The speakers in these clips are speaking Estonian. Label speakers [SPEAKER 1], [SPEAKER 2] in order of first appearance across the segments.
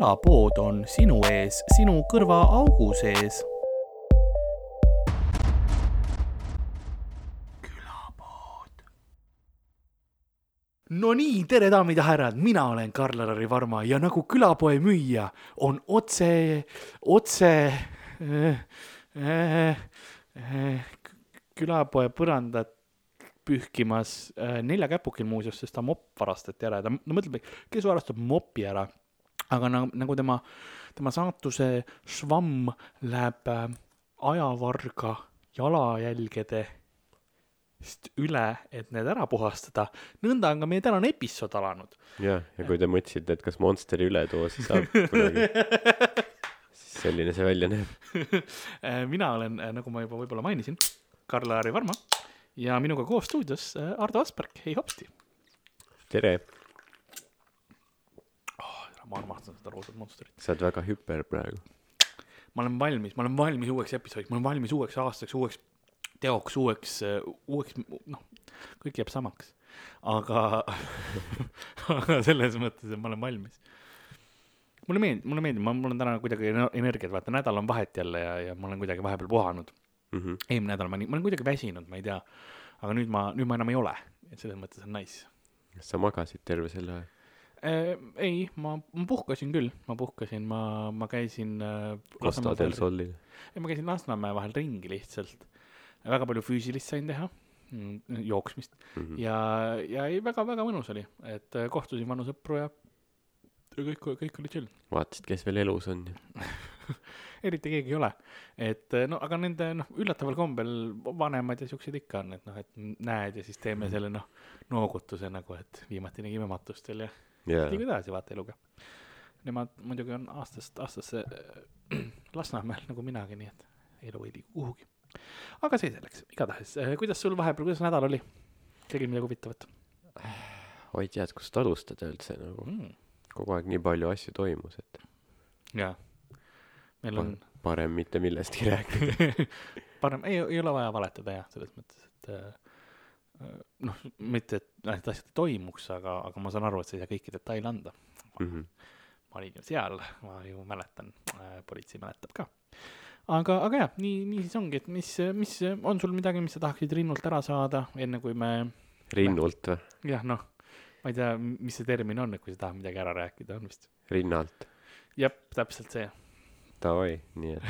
[SPEAKER 1] külapood on sinu ees, sinu kõrvaaugu sees. külapood. no nii, tere, daamid ja härrad, mina olen Karl-Lari Varma ja nagu külapoe müüja on otse, otse äh, äh, äh, külapoe põrandat pühkimas äh, neljakäpukil muuseas, sest ta mopp varastati ära ja ta, no mõtleme, kes varastab mopi ära. Aga nagu, nagu tema, tema saatuse švamm läheb äh, ajavarga jalajälgedest üle, et need ära puhastada. nõnda on ka meie tänane episood alanud.
[SPEAKER 2] jah, ja kui te mõtlesite, et kas Monsteri üledoosi saab kunagi siis selline see välja näeb.
[SPEAKER 1] Äh, mina olen, äh, nagu ma juba võib-olla mainisin, Karl-Lari Varma ja minuga koos stuudios Ardo Asperg, hei hopsti
[SPEAKER 2] tere.
[SPEAKER 1] Ma armastan seda roosat monstrit.
[SPEAKER 2] sa oled väga hüper praegu.
[SPEAKER 1] ma olen valmis, ma olen valmis uueks episoodiks, ma olen valmis uueks aastaks, uueks teoks, uueks, uueks, noh, kõik jääb samaks. aga aga selles mõttes, et ma olen valmis. mulle meeldib, mulle meeldib, ma, mul on täna kuidagi energiat, vaata nädal on vahet jälle ja, ja ma olen kuidagi vahepeal puhanud
[SPEAKER 2] Mm -hmm.
[SPEAKER 1] eelmine nädal ma olin, ma olen kuidagi väsinud, ma ei tea. aga nüüd ma, nüüd ma enam ei ole, et selles mõttes on nice
[SPEAKER 2] kas sa magasid terve selle aja?
[SPEAKER 1] Äh,. ei, ma, ma puhkasin küll, ma puhkasin, ma, ma käisin äh,.
[SPEAKER 2] Costa del Solil.
[SPEAKER 1] ei, ma käisin Lasnamäe vahel ringi lihtsalt. väga palju füüsilist sain teha, jooksmist
[SPEAKER 2] Mm -hmm.
[SPEAKER 1] ja, ja ei, väga-väga mõnus oli, et äh, kohtusin vanu sõpru ja, kõik, kõik oli chill
[SPEAKER 2] vaatasid, kes veel elus on
[SPEAKER 1] eriti keegi ei ole. et no aga nende noh, üllataval kombel vanemad ja siuksed ikka on, et noh, et näed ja siis teeme
[SPEAKER 2] Mhm.
[SPEAKER 1] selle noh, noogutuse nagu, et viimati nägime matustel ja
[SPEAKER 2] jaa,
[SPEAKER 1] liigu edasi vaata eluga. Nemad muidugi on aastast aastasse äh, Lasnamäel nagu minagi, nii et elu ei liigu kuhugi. aga see selleks, igatahes, kuidas sul vahepeal, kuidas nädal oli? tegid midagi huvitavat
[SPEAKER 2] oi tead, kust alustada üldse nagu,
[SPEAKER 1] mm.?
[SPEAKER 2] kogu aeg nii palju asju toimus, et
[SPEAKER 1] jaa, meil on
[SPEAKER 2] parem mitte millestki rääkida.
[SPEAKER 1] parem, ei, ei ole vaja valetada jah, selles mõttes, et äh, noh, mitte, et need asjad ei toimuks, aga, aga ma saan aru, et sa ei saa kõiki detaile anda.
[SPEAKER 2] Mhm.
[SPEAKER 1] ma olin ju seal, ma ju mäletan äh,, politsei mäletab ka. aga, aga jah, nii, nii siis ongi, et mis, mis on sul midagi, mis sa tahaksid rinnult ära saada, enne kui me
[SPEAKER 2] rinnult või?
[SPEAKER 1] jah, noh, ma ei tea, mis see termin on, et kui sa tahad midagi ära rääkida, on vist.
[SPEAKER 2] rinnalt.
[SPEAKER 1] jah, täpselt see
[SPEAKER 2] Davai, nii et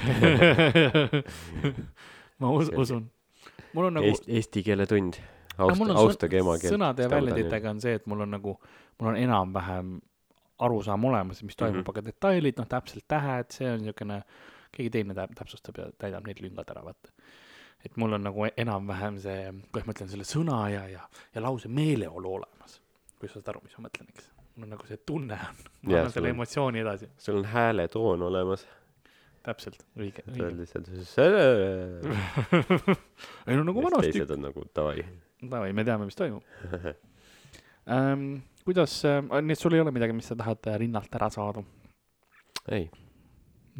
[SPEAKER 1] ma us, usun. mul on nagu
[SPEAKER 2] Eesti, eesti keele tund.
[SPEAKER 1] On
[SPEAKER 2] austage emakeelt.
[SPEAKER 1] sõnade ja väljenditega on see, et mul on nagu, mul on enam-vähem arusaam olemas, mis toimub mm. -hmm. aga detailid, noh, täpselt tähed, see on niisugune, keegi teine tä- täpsustab ja täidab need lüngad ära, vaata. et mul on nagu enam-vähem see, kuidas ma ütlen, selle sõna ja, ja, ja lause meeleolu olemas. kui sa saad aru, mis ma mõtlen, eks. mul on nagu see tunne on, ma annan selle
[SPEAKER 2] on-
[SPEAKER 1] emotsiooni edasi,
[SPEAKER 2] sul on hääletoon olemas.
[SPEAKER 1] täpselt, õige,
[SPEAKER 2] sa oled lihtsalt.
[SPEAKER 1] ei no nagu vanasti
[SPEAKER 2] teised on nagu davai.
[SPEAKER 1] Davai, me teame, mis toimub ähm,. kuidas äh,, nii et sul ei ole midagi, mis sa tahad äh, rinnalt ära saada?
[SPEAKER 2] ei,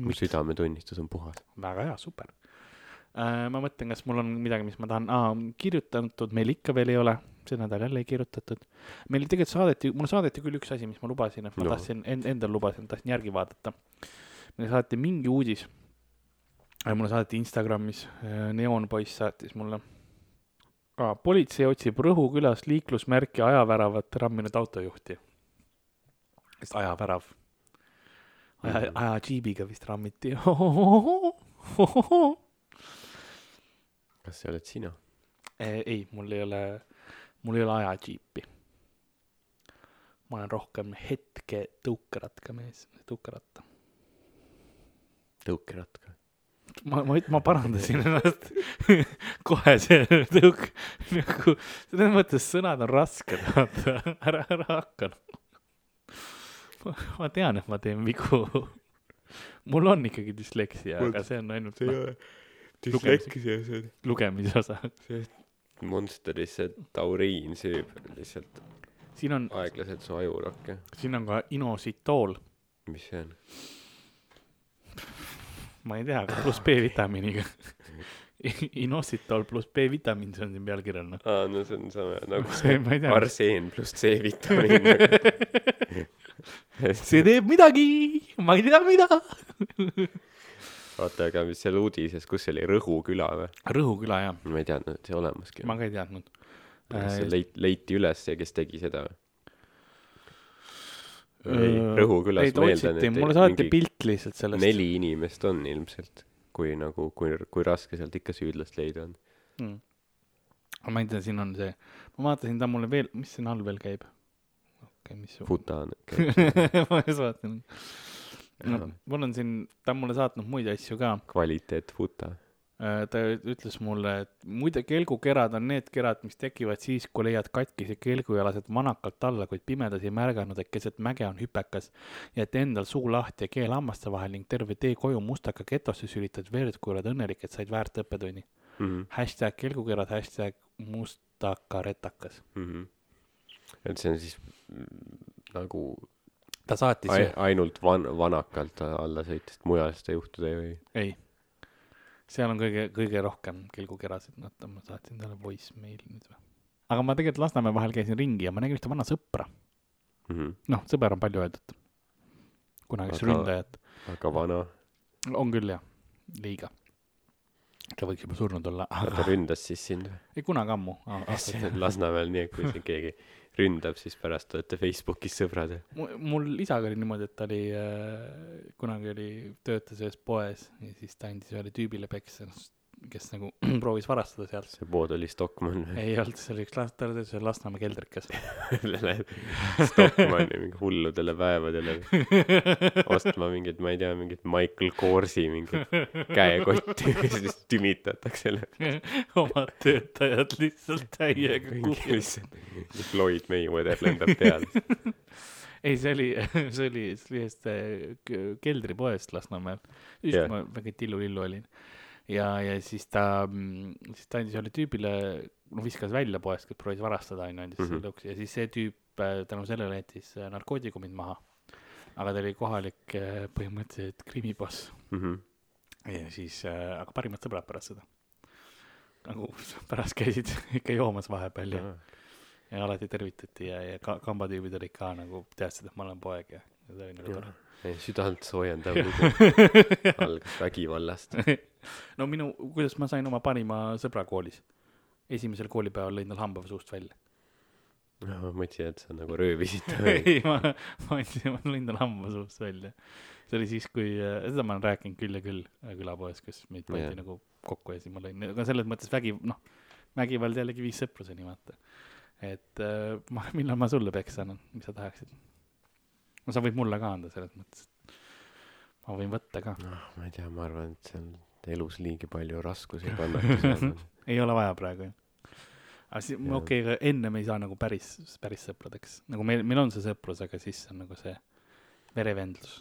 [SPEAKER 2] mu südametunnistus on puhas.
[SPEAKER 1] väga hea, super äh,. ma mõtlen, kas mul on midagi, mis ma tahan ah,, kirjutatud meil ikka veel ei ole, see nädal jälle ei kirjutatud. meil tegelikult saadeti, mulle saadeti küll üks asi, mis ma lubasin, et ma
[SPEAKER 2] No.
[SPEAKER 1] tahtsin en, endale lubasin, tahtsin järgi vaadata. meile saadeti mingi uudis. mulle saadeti Instagramis, neoonpoiss saatis mulle ah,. politsei otsib Rõhu külas liiklusmärki ajaväravat ramminud autojuhti. sest ajavärav, aja
[SPEAKER 2] Mhm.,
[SPEAKER 1] ajadžiibiga vist rammiti.
[SPEAKER 2] kas see oled sina?
[SPEAKER 1] ei, mul ei ole, mul ei ole ajadžiipi. ma olen rohkem hetke tõukeratka mees, tõukeratta.
[SPEAKER 2] tõukeratka.
[SPEAKER 1] ma, ma, ma parandasin ennast kohe see tõuk, nagu selles mõttes sõnad on rasked, vaata, ära, ära hakka. ma tean, et ma teen vigu. mul on ikkagi düsleksia, aga see on ainult
[SPEAKER 2] see ei ole düsleksia, see on
[SPEAKER 1] lugemise osa.
[SPEAKER 2] Monsteris see tauriin sööb lihtsalt
[SPEAKER 1] siin on,
[SPEAKER 2] aeglaselt su ajurakke.
[SPEAKER 1] siin on ka inositool,
[SPEAKER 2] mis see on?
[SPEAKER 1] Ma ei tea, pluss B-vitamiiniga. inositol pluss B-vitamiin, see on siin pealkirjal noh.
[SPEAKER 2] aa, no see on sama nagu
[SPEAKER 1] see,
[SPEAKER 2] arseen pluss C-vitamiin.
[SPEAKER 1] see teeb midagi, ma ei tea, mida.
[SPEAKER 2] oota, aga mis seal uudises, kus see oli, Rõhu küla või?
[SPEAKER 1] Rõhu küla jah,
[SPEAKER 2] ma ei teadnud, et see olemaski
[SPEAKER 1] ma. ka ei teadnud.
[SPEAKER 2] see leit-, leiti üles ja kes tegi seda või?
[SPEAKER 1] Öö,
[SPEAKER 2] Rõhu külas
[SPEAKER 1] ei,
[SPEAKER 2] ma eeldan, et
[SPEAKER 1] mulle saati pilt lihtsalt sellest.
[SPEAKER 2] neli inimest on ilmselt, kui nagu, kui, kui raske sealt ikka süüdlast leida on.
[SPEAKER 1] mm.. aga ma ei tea, siin on see, ma vaatasin, ta mulle veel, mis siin all veel käib? okei okay,, mis su-
[SPEAKER 2] Futa on,
[SPEAKER 1] ma just vaatasin. no mul on siin, ta on mulle saatnud muid asju ka.
[SPEAKER 2] kvaliteet Futa.
[SPEAKER 1] Ta ütles mulle, et muide kelgukerad on need kerad, mis tekivad siis, kui leiad katkise kelgu ja lased manakalt alla, kuid pimedas ei märganud, et keset mäge on hüpekas ja et endal suu lahti ja keel hammaste vahel ning terve tee koju mustaka getosse sülitad verd, kui oled õnnelik, et said väärt õppetunni.
[SPEAKER 2] Mhm,
[SPEAKER 1] hashtag kelgukerad, hashtag mustaka retakas.
[SPEAKER 2] mhm. et see on siis mm, nagu
[SPEAKER 1] ta saatis
[SPEAKER 2] ai-, ainult van-, vanakalt alla sõitest, mujal seda juhtuda ei või.
[SPEAKER 1] ei, seal on kõige, kõige rohkem kelgukerasid, oota, ma saatsin talle voicemaili nüüd või. aga ma tegelikult Lasnamäe vahel käisin ringi ja ma nägin ühte vana sõpra,
[SPEAKER 2] Mhm.
[SPEAKER 1] noh, sõber on palju öeldud. kunagist ründajat,
[SPEAKER 2] aga vana,
[SPEAKER 1] on küll jah, liiga. ta võiks juba surnud olla,
[SPEAKER 2] ta
[SPEAKER 1] aga
[SPEAKER 2] ründas siis sind või?
[SPEAKER 1] ei kunagi ammu.
[SPEAKER 2] Lasnamäel nii, et kui siin keegi ründab, siis pärast olete Facebookis sõbrad.
[SPEAKER 1] mul isaga oli niimoodi, et ta oli äh,, kunagi oli, töötas ühes poes ja siis ta andis ühele tüübile peksa, kes nagu proovis varastada sealt.
[SPEAKER 2] see pood oli Stockmann või?
[SPEAKER 1] ei olnud, see oli üks Las-, ta töötas ühes Lasnamäe keldrikas.
[SPEAKER 2] Stockmanni mingi hulludele päevadele ostma mingit, ma ei tea, mingit Michael Korsi mingit käekotti, siis tümitatakse
[SPEAKER 1] omad töötajad lihtsalt täiega kuhjusid.
[SPEAKER 2] Floyd Mayweather lendab peale.
[SPEAKER 1] ei, see oli, see oli, see oli ühest k- keldripoest Lasnamäel. just yeah. ma väga tillu-lillu olin. ja, ja siis ta, siis ta andis ühele tüübile, no viskas välja poest, kes proovis varastada, onju, andis mm. -hmm. lõuks ja siis see tüüp äh, tänu sellele jättis äh, narkootikumid maha. aga ta oli kohalik äh, põhimõtteliselt krimiboss
[SPEAKER 2] Mhm.
[SPEAKER 1] ja siis aga parimad sõbrad pärast seda. nagu pärast käisid ikka joomas vahepeal ja, ja alati tervitati ja, ja ka kambatüübid olid ka nagu teadsid, et ma olen poeg ja, ja see oli nagu tore.
[SPEAKER 2] Südant soojendav lugu algas vägivallast.
[SPEAKER 1] no minu, kuidas ma sain oma parima sõbra koolis. esimesel koolipäeval lõin tal hamba suust välja.
[SPEAKER 2] ma mõtlesin, et sa nagu röövisid ta.
[SPEAKER 1] ei, ma, ma andsin, ma lõin tal hamba suust välja. see oli siis, kui, seda ma olen rääkinud küll ja küll äh, külapoes, kus meid pandi yeah. nagu kokku ja siis ma lõin, aga selles mõttes vägi, noh, vägivald jällegi viis sõpruseni, vaata. et äh, ma, millal ma sulle peksa annan, mis sa tahaksid? No sa võid mulle ka anda selles mõttes, et ma võin võtta ka.
[SPEAKER 2] noh, ma ei tea, ma arvan, et seal elus liigi palju raskusi kannatusi on.
[SPEAKER 1] ei ole vaja praegu jah. aga siis, okei okay,, enne me ei saa nagu päris, päris sõpradeks, nagu meil, meil on see sõprus, aga siis on nagu see verevendlus.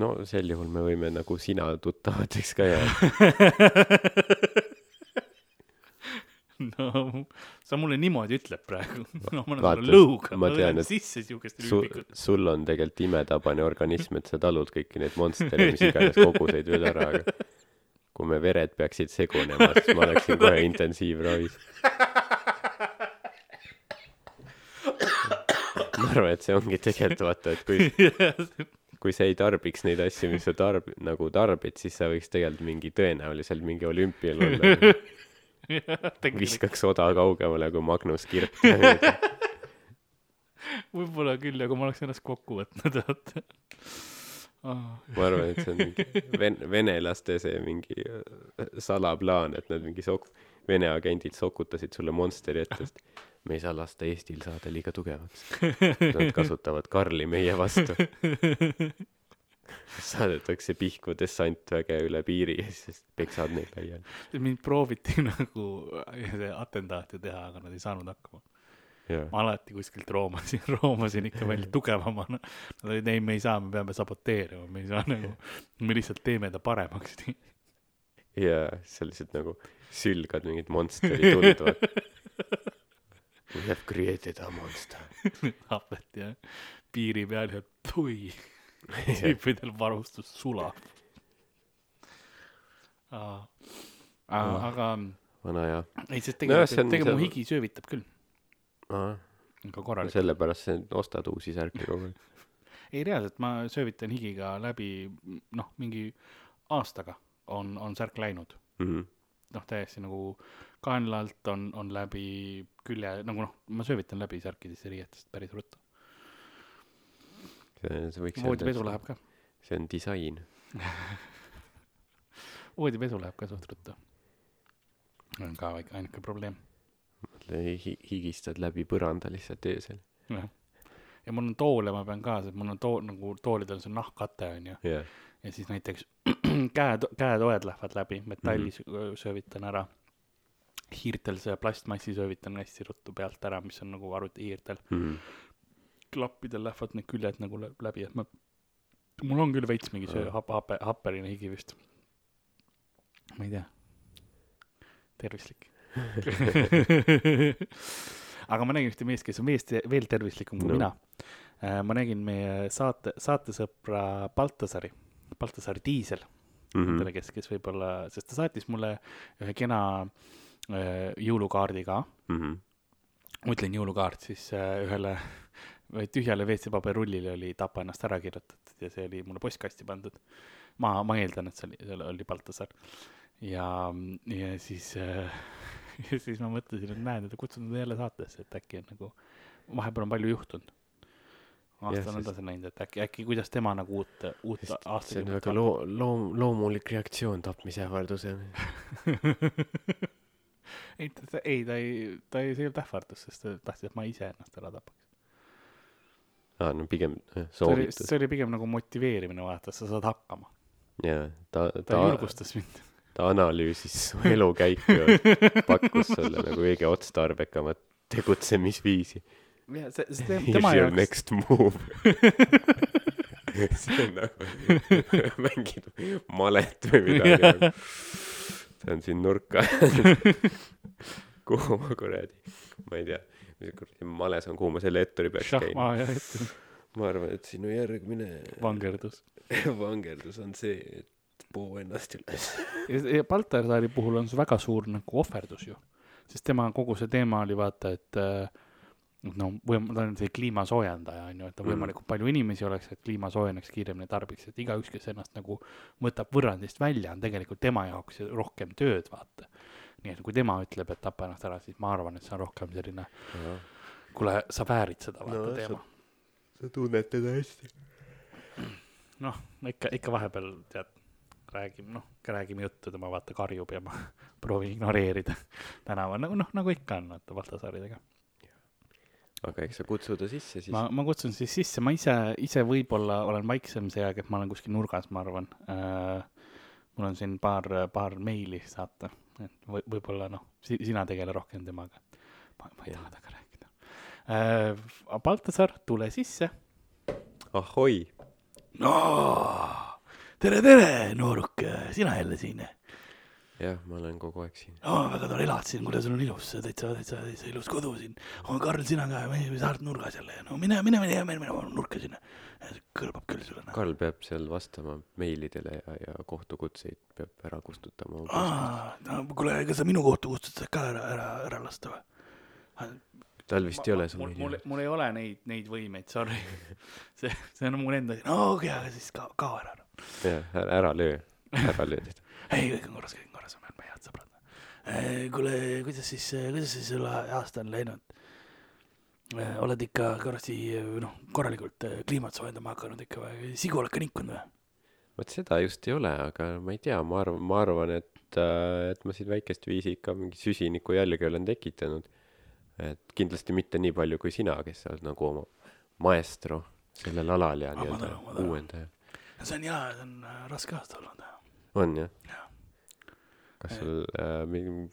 [SPEAKER 2] no sel juhul me võime nagu sina tuttavateks ka jääda.
[SPEAKER 1] no sa mulle niimoodi ütled praegu. no ma olen sulle lõuga,
[SPEAKER 2] ma
[SPEAKER 1] löön sisse siukest
[SPEAKER 2] Su,
[SPEAKER 1] rüübikut.
[SPEAKER 2] sul on tegelikult imetabane organism, et sa talud kõiki neid Monsteri, mis iganes koguseid veel ära, aga kui me vered peaksid segunema, siis ma oleksin kohe intensiivravis. ma arvan, et see ongi tegelikult vaata, et kui, kui sa ei tarbiks neid asju, mis sa tarb-, nagu tarbid, siis sa võiks tegelikult mingi tõenäoliselt mingi olümpial olla. viskaks oda kaugemale kui Magnus Kirt.
[SPEAKER 1] võib-olla küll, aga ma oleks ennast kokku võtnud, vaata oh..
[SPEAKER 2] ma arvan, et see on mingi ven-, venelaste see mingi äh, salaplaan, et nad mingi sok-, Vene agendid sokutasid sulle Monsteri ette, sest me ei saa lasta Eestil saada liiga tugevaks. Nad kasutavad Karli meie vastu. saadetakse Pihkva dessantväge üle piiri ja siis peksad neid laiali.
[SPEAKER 1] mind prooviti nagu atentaati teha, aga nad ei saanud hakkama.
[SPEAKER 2] jaa,
[SPEAKER 1] ma alati kuskilt roomasin, roomasin ikka välja tugevamana. Nad olid, ei, me ei saa, me peame saboteerima, me ei saa nagu, me lihtsalt teeme ta paremaks.
[SPEAKER 2] ja sa lihtsalt nagu sülgad mingit Monsteri vaata. We have created a monster.
[SPEAKER 1] hapet ja piiri peal ja tui, tüüpidel varustus sulab. aga
[SPEAKER 2] vana hea.
[SPEAKER 1] ei, sest tegelikult
[SPEAKER 2] on-
[SPEAKER 1] tegelikult mu higi söövitab küll. ikka korralik.
[SPEAKER 2] sellepärast sa ostad uusi särke kogu aeg.
[SPEAKER 1] ei reaalselt, ma söövitan higiga läbi, noh, mingi aastaga on, on särk läinud.
[SPEAKER 2] Mhm.
[SPEAKER 1] noh, täiesti nagu kaenla alt on, on läbi külje, nagu noh, ma söövitan läbi särkidest ja riietest päris ruttu.
[SPEAKER 2] see, see võiks
[SPEAKER 1] voodipesu läheb ka,
[SPEAKER 2] see on disain.
[SPEAKER 1] voodipesu läheb ka suht ruttu. on ka väike ainuke probleem.
[SPEAKER 2] Hi- higistad läbi põranda lihtsalt öösel.
[SPEAKER 1] jah, ja mul on toole, ma pean ka, sest mul on too-, nagu toolidel see nahkkate on ju,
[SPEAKER 2] jah.
[SPEAKER 1] ja siis näiteks käed, käetoed lähevad läbi, metalli mm. söövitan ära. hiirtel see plastmassi söövitan hästi ruttu pealt ära, mis on nagu arvutihiirtel.
[SPEAKER 2] Mhm.
[SPEAKER 1] Klappidel lähevad need küljed nagu lä- läbi, et ma, mul on küll veits mingi see
[SPEAKER 2] Aa.
[SPEAKER 1] hape, happeline higi vist. ma ei tea, tervislik. aga ma nägin ühte meest, kes on meest veel tervislikum kui
[SPEAKER 2] No.
[SPEAKER 1] mina. ma nägin meie saate, saatesõpra Baltasari, Baltasari Diisel
[SPEAKER 2] Mhm.
[SPEAKER 1] nendele, kes, kes võib-olla, sest ta saatis mulle ühe kena äh, jõulukaardi ka
[SPEAKER 2] Mhm.
[SPEAKER 1] ma ütlen jõulukaart, siis äh, ühele või tühjale WC-paberullile oli tapa ennast ära kirjutatud ja see oli mulle postkasti pandud. ma, ma eeldan, et see oli, seal oli Baltasar. ja, ja siis äh, ja siis ma mõtlesin, et näed, et kutsun teda jälle saatesse, et äkki on nagu, vahepeal on palju juhtunud. aasta on edasi läinud, et äkki, äkki kuidas tema nagu uut, uut
[SPEAKER 2] see on väga loo-, loom-, loomulik reaktsioon tapmise ähvardusele.
[SPEAKER 1] ei, ta, ei, ta ei, ta ei, see ei olnud ähvardus, sest ta tahtis, et ma ise ennast ära tapaks.
[SPEAKER 2] aa, no pigem soovitus.
[SPEAKER 1] see oli pigem nagu motiveerimine, vaata, sa saad hakkama.
[SPEAKER 2] jaa, ta,
[SPEAKER 1] ta
[SPEAKER 2] ta,
[SPEAKER 1] julgustas mind.
[SPEAKER 2] ta analüüsis su elukäiku ja pakkus sulle nagu kõige otstarbekamat tegutsemisviisi.
[SPEAKER 1] jah, see, see
[SPEAKER 2] Here's
[SPEAKER 1] tema
[SPEAKER 2] your
[SPEAKER 1] jaoks,
[SPEAKER 2] next move. see on nagu mängid malet või midagi. see on siin nurka. kuhu ma kuradi, ma ei tea, kuradi males on, kuhu ma selle etturi peaks käima.
[SPEAKER 1] ja ette,
[SPEAKER 2] ma arvan, et sinu järgmine
[SPEAKER 1] vangerdus.
[SPEAKER 2] vangerdus on see, et puu ennast üles.
[SPEAKER 1] ja, ja Baltasari puhul on see väga suur nagu ohverdus ju. sest tema kogu see teema oli vaata, et äh, no võim-, ta on see kliima soojendaja on ju, et
[SPEAKER 2] Mhm.
[SPEAKER 1] võimalikult palju inimesi oleks, et kliima soojeneks kiiremini tarbiks, et igaüks, kes ennast nagu võtab võrrandist välja, on tegelikult tema jaoks rohkem tööd, vaata. Nii et kui tema ütleb, et tapa ennast ära, siis ma arvan, et see on rohkem selline, kuule, sa väärid seda, vaata
[SPEAKER 2] No,
[SPEAKER 1] teema.
[SPEAKER 2] sa tunned teda hästi.
[SPEAKER 1] noh, ikka, ikka vahepeal tead, räägime, noh, räägime juttu, tema vaata karjub ja ma proovin ignoreerida tänaval, nagu noh, nagu ikka on, vaata Baltasaaridega.
[SPEAKER 2] aga eks sa kutsu ta sisse siis.
[SPEAKER 1] ma, ma kutsun siis sisse, ma ise, ise võib-olla olen vaiksem see aeg, et ma olen kuskil nurgas, ma arvan äh,. mul on siin paar, paar meili saata, et või, võib-olla noh si,, sina tegele rohkem temaga. ma, ma ei taha temaga rääkida äh,. Baltasar, tule sisse.
[SPEAKER 2] ahoi,
[SPEAKER 1] no tere, tere, nooruk, sina jälle siin
[SPEAKER 2] jah, ma olen kogu aeg siin.
[SPEAKER 1] oh,. väga tore, elad siin, kuule, sul on ilus, täitsa, täitsa, täitsa ilus kodu siin oh,. Karl, sina ka, me sa oled nurgas jälle, no mine, mine, mine, mine, mine nurka sinna. kõlbab küll sulle.
[SPEAKER 2] Karl peab seal vastama meilidele ja, ja kohtukutseid peab ära kustutama.
[SPEAKER 1] aa, no kuule, ega sa minu kohta kustutad ka ära, ära, ära lasta või?
[SPEAKER 2] tal vist ei ole sul
[SPEAKER 1] mul, mul mul ei ole neid, neid võimeid, sorry. see, see on mul enda, no okei okay,, aga siis kao, kao ära.
[SPEAKER 2] jah, ära löö, ära löö teda.
[SPEAKER 1] ei, kõik on korras, kõik on korras, me oleme head sõbrad. kuule, kuidas siis, kuidas siis sul aasta on läinud? oled ikka korrasti, noh, korralikult kliimat soojendama hakanud ikka või, sigu oled ka nikkunud või?
[SPEAKER 2] vot seda just ei ole, aga ma ei tea, ma arvan, ma arvan, et, et ma siin väikest viisi ikka mingi süsiniku jälge olen tekitanud. et kindlasti mitte nii palju kui sina, kes sa oled nagu oma maestro sellel alal ja
[SPEAKER 1] Ah,
[SPEAKER 2] nii-öelda uuendaja.
[SPEAKER 1] see on hea, see on äh, raske aasta olnud.
[SPEAKER 2] on jah
[SPEAKER 1] Jah.?
[SPEAKER 2] Kas sul äh,,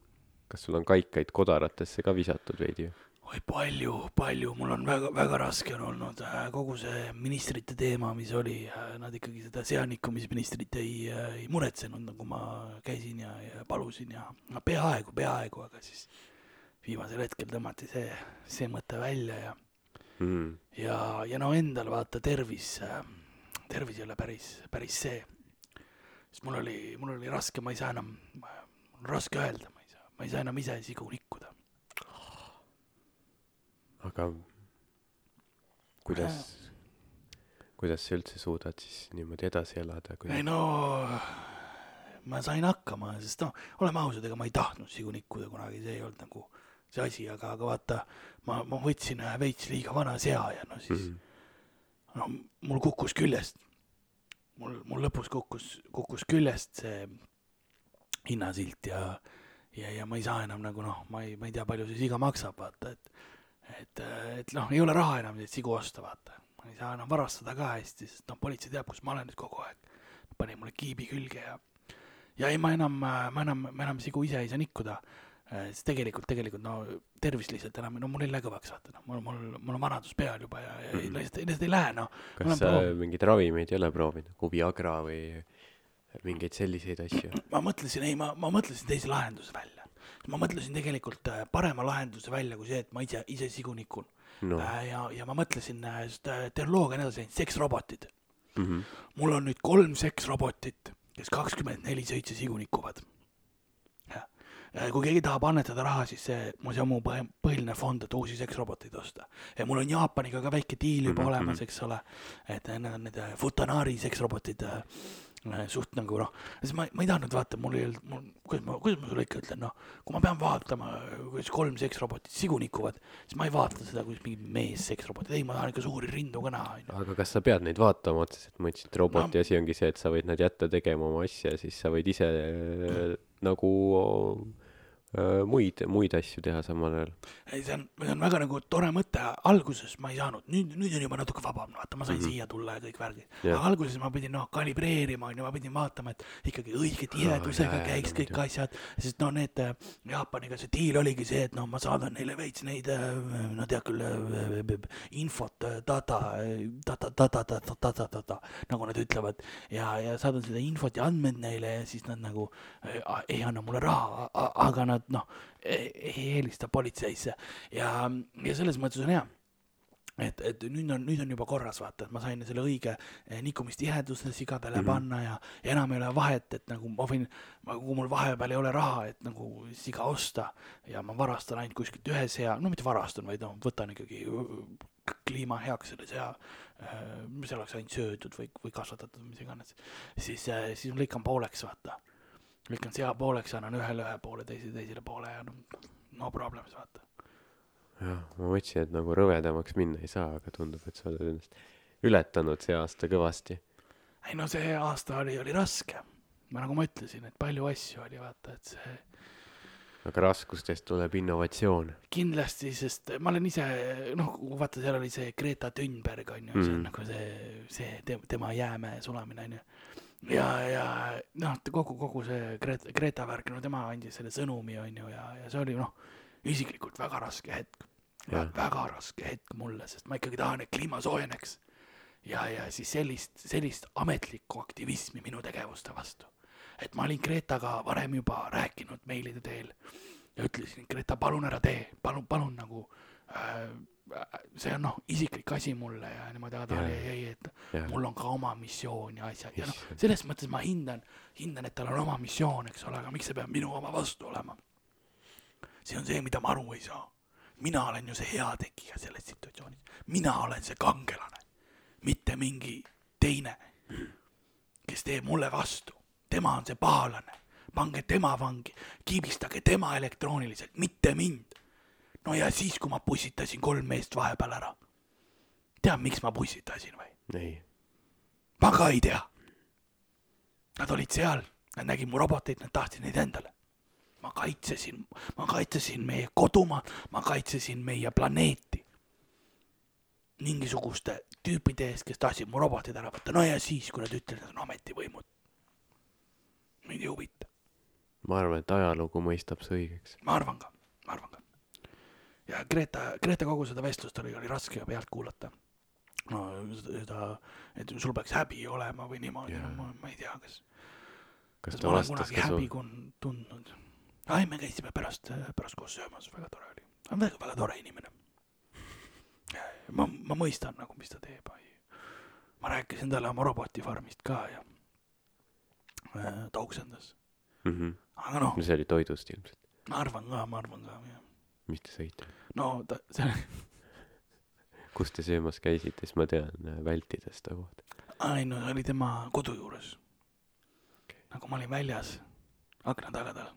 [SPEAKER 2] kas sul on kaikaid kodaratesse ka visatud veidi?
[SPEAKER 1] oi palju, palju, mul on väga, väga raske on olnud äh, kogu see ministrite teema, mis oli, nad ikkagi seda seanikumisministrit ei, ei muretsenud, nagu ma käisin ja, ja palusin ja no peaaegu, peaaegu, aga siis viimasel hetkel tõmmati see, see mõte välja ja,
[SPEAKER 2] Mm.
[SPEAKER 1] ja, ja no endal vaata tervis, tervis ei ole päris, päris see. Sest mul oli, mul oli raske, ma ei saa enam, mul on raske öelda, ma ei saa, ma ei saa enam ise sigu nikkuda.
[SPEAKER 2] aga kuidas, kuidas sa üldse suudad siis niimoodi edasi elada, kui
[SPEAKER 1] ei no ma sain hakkama, sest noh, oleme ausad, ega ma ei tahtnud sigu nikkuda kunagi, see ei olnud nagu see asi, aga, aga vaata, ma, ma võtsin ühe veits liiga vana sea ja no siis
[SPEAKER 2] Mhm.
[SPEAKER 1] no mul kukkus küljest, mul, mul lõpus kukkus, kukkus küljest see hinnasilt ja ja, ja ma ei saa enam nagu noh, ma ei, ma ei tea, palju see siga maksab, vaata, et et, et noh, ei ole raha enam neid sigu osta, vaata. ma ei saa enam varastada ka hästi, sest noh, politsei teab, kus ma olen nüüd kogu aeg. pani mulle kiibi külge ja ja ei, ma enam, ma enam, ma enam sigu ise ei saa nikkuda. Sest tegelikult, tegelikult no tervis lihtsalt enam, no mul ei lähe kõvaks, vaata noh, mul, mul, mul on vanadus peal juba ja, ja mm. lihtsalt, lihtsalt ei lähe noh.
[SPEAKER 2] kas sa
[SPEAKER 1] proovinud.
[SPEAKER 2] mingeid ravimeid ei ole proovinud, nagu Viagra või mingeid selliseid asju?
[SPEAKER 1] ma mõtlesin, ei, ma, ma mõtlesin teise lahenduse välja. ma mõtlesin tegelikult äh, parema lahenduse välja kui see, et ma ise, ise sigu nikun
[SPEAKER 2] no
[SPEAKER 1] no.. ja, ja ma mõtlesin, äh, tehnoloogia on edasi läinud, seksrobotid.
[SPEAKER 2] mm -hmm.
[SPEAKER 1] mul on nüüd kolm seksrobotit, kes kakskümmend neli seitse sigu nikuvad. jah, kui keegi tahab annetada raha, siis see, see on mu põhi- põhiline fond, et uusi seksroboteid osta. ja mul on Jaapaniga ka väike diil juba mm -hmm. olemas,
[SPEAKER 2] mhm.
[SPEAKER 1] eks ole. et äh, need on need äh, Futanari seksrobotid äh, äh, suht nagu noh, siis ma, ma ei tahtnud vaata, mul ei olnud, mul, kuidas ma, kuidas ma sulle ikka ütlen, noh, kui ma pean vaatama, kuidas kolm seksrobotit sigu nikuvad, siis ma ei vaata seda, kuidas mingi mees seksrobotid, ei, ma tahan ikka suuri rindu ka näha, onju.
[SPEAKER 2] aga kas sa pead neid vaatama otseselt, ma ütlesin, et roboti
[SPEAKER 1] No.
[SPEAKER 2] asi ongi see, et sa võid nad jätta tegema oma asja, siis sa võid ise äh, nagu äh, muid, muid asju teha samal ajal.
[SPEAKER 1] ei, see on, see on väga nagu tore mõte, alguses ma ei saanud, nüüd, nüüd on juba natuke vabam, vaata, ma sain mm. -hmm. siia tulla ja kõik värgid.
[SPEAKER 2] Jah.
[SPEAKER 1] aga alguses ma pidin noh, kalibreerima, onju, ma pidin vaatama, et ikkagi õige tihedusega
[SPEAKER 2] jaa,
[SPEAKER 1] käiks
[SPEAKER 2] no
[SPEAKER 1] kõik
[SPEAKER 2] muidugi.
[SPEAKER 1] asjad, sest no need äh, Jaapaniga see diil oligi see, et noh, ma saadan neile veits neid, no tead küll, infot, data, data, data, data, data, data, nagu nad ütlevad ja, ja saadan seda infot ja andmeid neile ja siis nad nagu äh, ei anna mulle raha, aga nad noh, ei helista politseisse ja, ja selles mõttes on hea et, et nüüd on, nüüd on juba korras, vaata, et ma sain selle õige eh, nikumistiheduse sigadele mm. -hmm. panna ja, ja enam ei ole vahet, et nagu ma võin, kui mul vahepeal ei ole raha, et nagu siga osta ja ma varastan ainult kuskilt ühe sea, no mitte varastan, vaid noh, võtan ikkagi äh, kliima heaks selle sea, mis oleks ainult söödud või, või kasvatatud mis iganes, siis, siis ma lõikan pooleks, vaata. Lõikan sea pooleks, annan ühele ühe poole, teisele teisele poole ja noh, no problems, vaata.
[SPEAKER 2] jah, ma mõtlesin, et nagu rõvedamaks minna ei saa, aga tundub, et sa oled ennast ületanud see aasta kõvasti.
[SPEAKER 1] ei no see aasta oli, oli raske. ma nagu ma ütlesin, et palju asju oli, vaata, et see
[SPEAKER 2] aga raskustest tuleb innovatsioon.
[SPEAKER 1] kindlasti, sest ma olen ise, noh, vaata, seal oli see Greta Thunberg on ju mm., see on
[SPEAKER 2] Mhm.
[SPEAKER 1] nagu see, see te, tema jäämäe sulamine on ju. ja, ja noh, kogu, kogu see Greta, Greta värk, no tema andis selle sõnumi on ju ja, ja see oli noh, isiklikult väga raske hetk. Väga raske hetk mulle, sest ma ikkagi tahan, et kliima soojeneks. ja, ja siis sellist, sellist ametlikku aktivismi minu tegevuste vastu. et ma olin Gretaga varem juba rääkinud meilide teel ja ütlesin, Greta, palun ära tee, palun, palun nagu äh, see on noh, isiklik asi mulle ja niimoodi, aga ta oli ei, ei, et
[SPEAKER 2] jah,
[SPEAKER 1] mul on ka oma missioon ja asjad ja noh, selles mõttes ma hindan, hindan, et tal on oma missioon, eks ole, aga miks see peab minu oma vastu olema? see on see, mida ma aru ei saa. mina olen ju see heategija selles situatsioonis, mina olen see kangelane, mitte mingi teine, kes teeb mulle vastu. tema on see pahalane, pange tema vangi, kiibistage tema elektrooniliselt, mitte mind. No ja siis, kui ma pussitasin kolm meest vahepeal ära. tead, miks ma pussitasin või?
[SPEAKER 2] ei,
[SPEAKER 1] ma ka ei tea. Nad olid seal, nad nägid mu roboteid, nad tahtsid neid endale. ma kaitsesin, ma kaitsesin meie kodumaad, ma kaitsesin meie planeeti. mingisuguste tüüpide eest, kes tahtsid mu robotid ära võtta, no ja siis, kui nad ütlesid, et on ametivõimud. mind ei huvita,
[SPEAKER 2] ma arvan, et ajalugu mõistab see õigeks.
[SPEAKER 1] ma arvan ka, ma arvan ka. Ja Greta, Greta kogu seda vestlust oli, oli raske pealt kuulata. no seda, et sul peaks häbi olema või niimoodi
[SPEAKER 2] Jaa.
[SPEAKER 1] no,, ma, ma ei tea, kas
[SPEAKER 2] kas
[SPEAKER 1] kas ma olen kunagi häbi
[SPEAKER 2] su,
[SPEAKER 1] kun- tundnud? ai, me käisime pärast, pärast koos söömas, väga tore oli. ta on väga, väga tore inimene. ma, ma mõistan nagu, mis ta teeb. ma rääkisin talle oma robotifarmist ka ja äh, ta oksendas.
[SPEAKER 2] Mhm.
[SPEAKER 1] aga noh,
[SPEAKER 2] see oli toidust ilmselt,
[SPEAKER 1] ma arvan ka, ma arvan ka, jah.
[SPEAKER 2] Mis te sõite?
[SPEAKER 1] no ta, see,
[SPEAKER 2] kus te söömas käisite, siis ma tean äh, vältida seda kohta.
[SPEAKER 1] ei no see oli tema kodu juures. nagu ma olin väljas akna tagadel.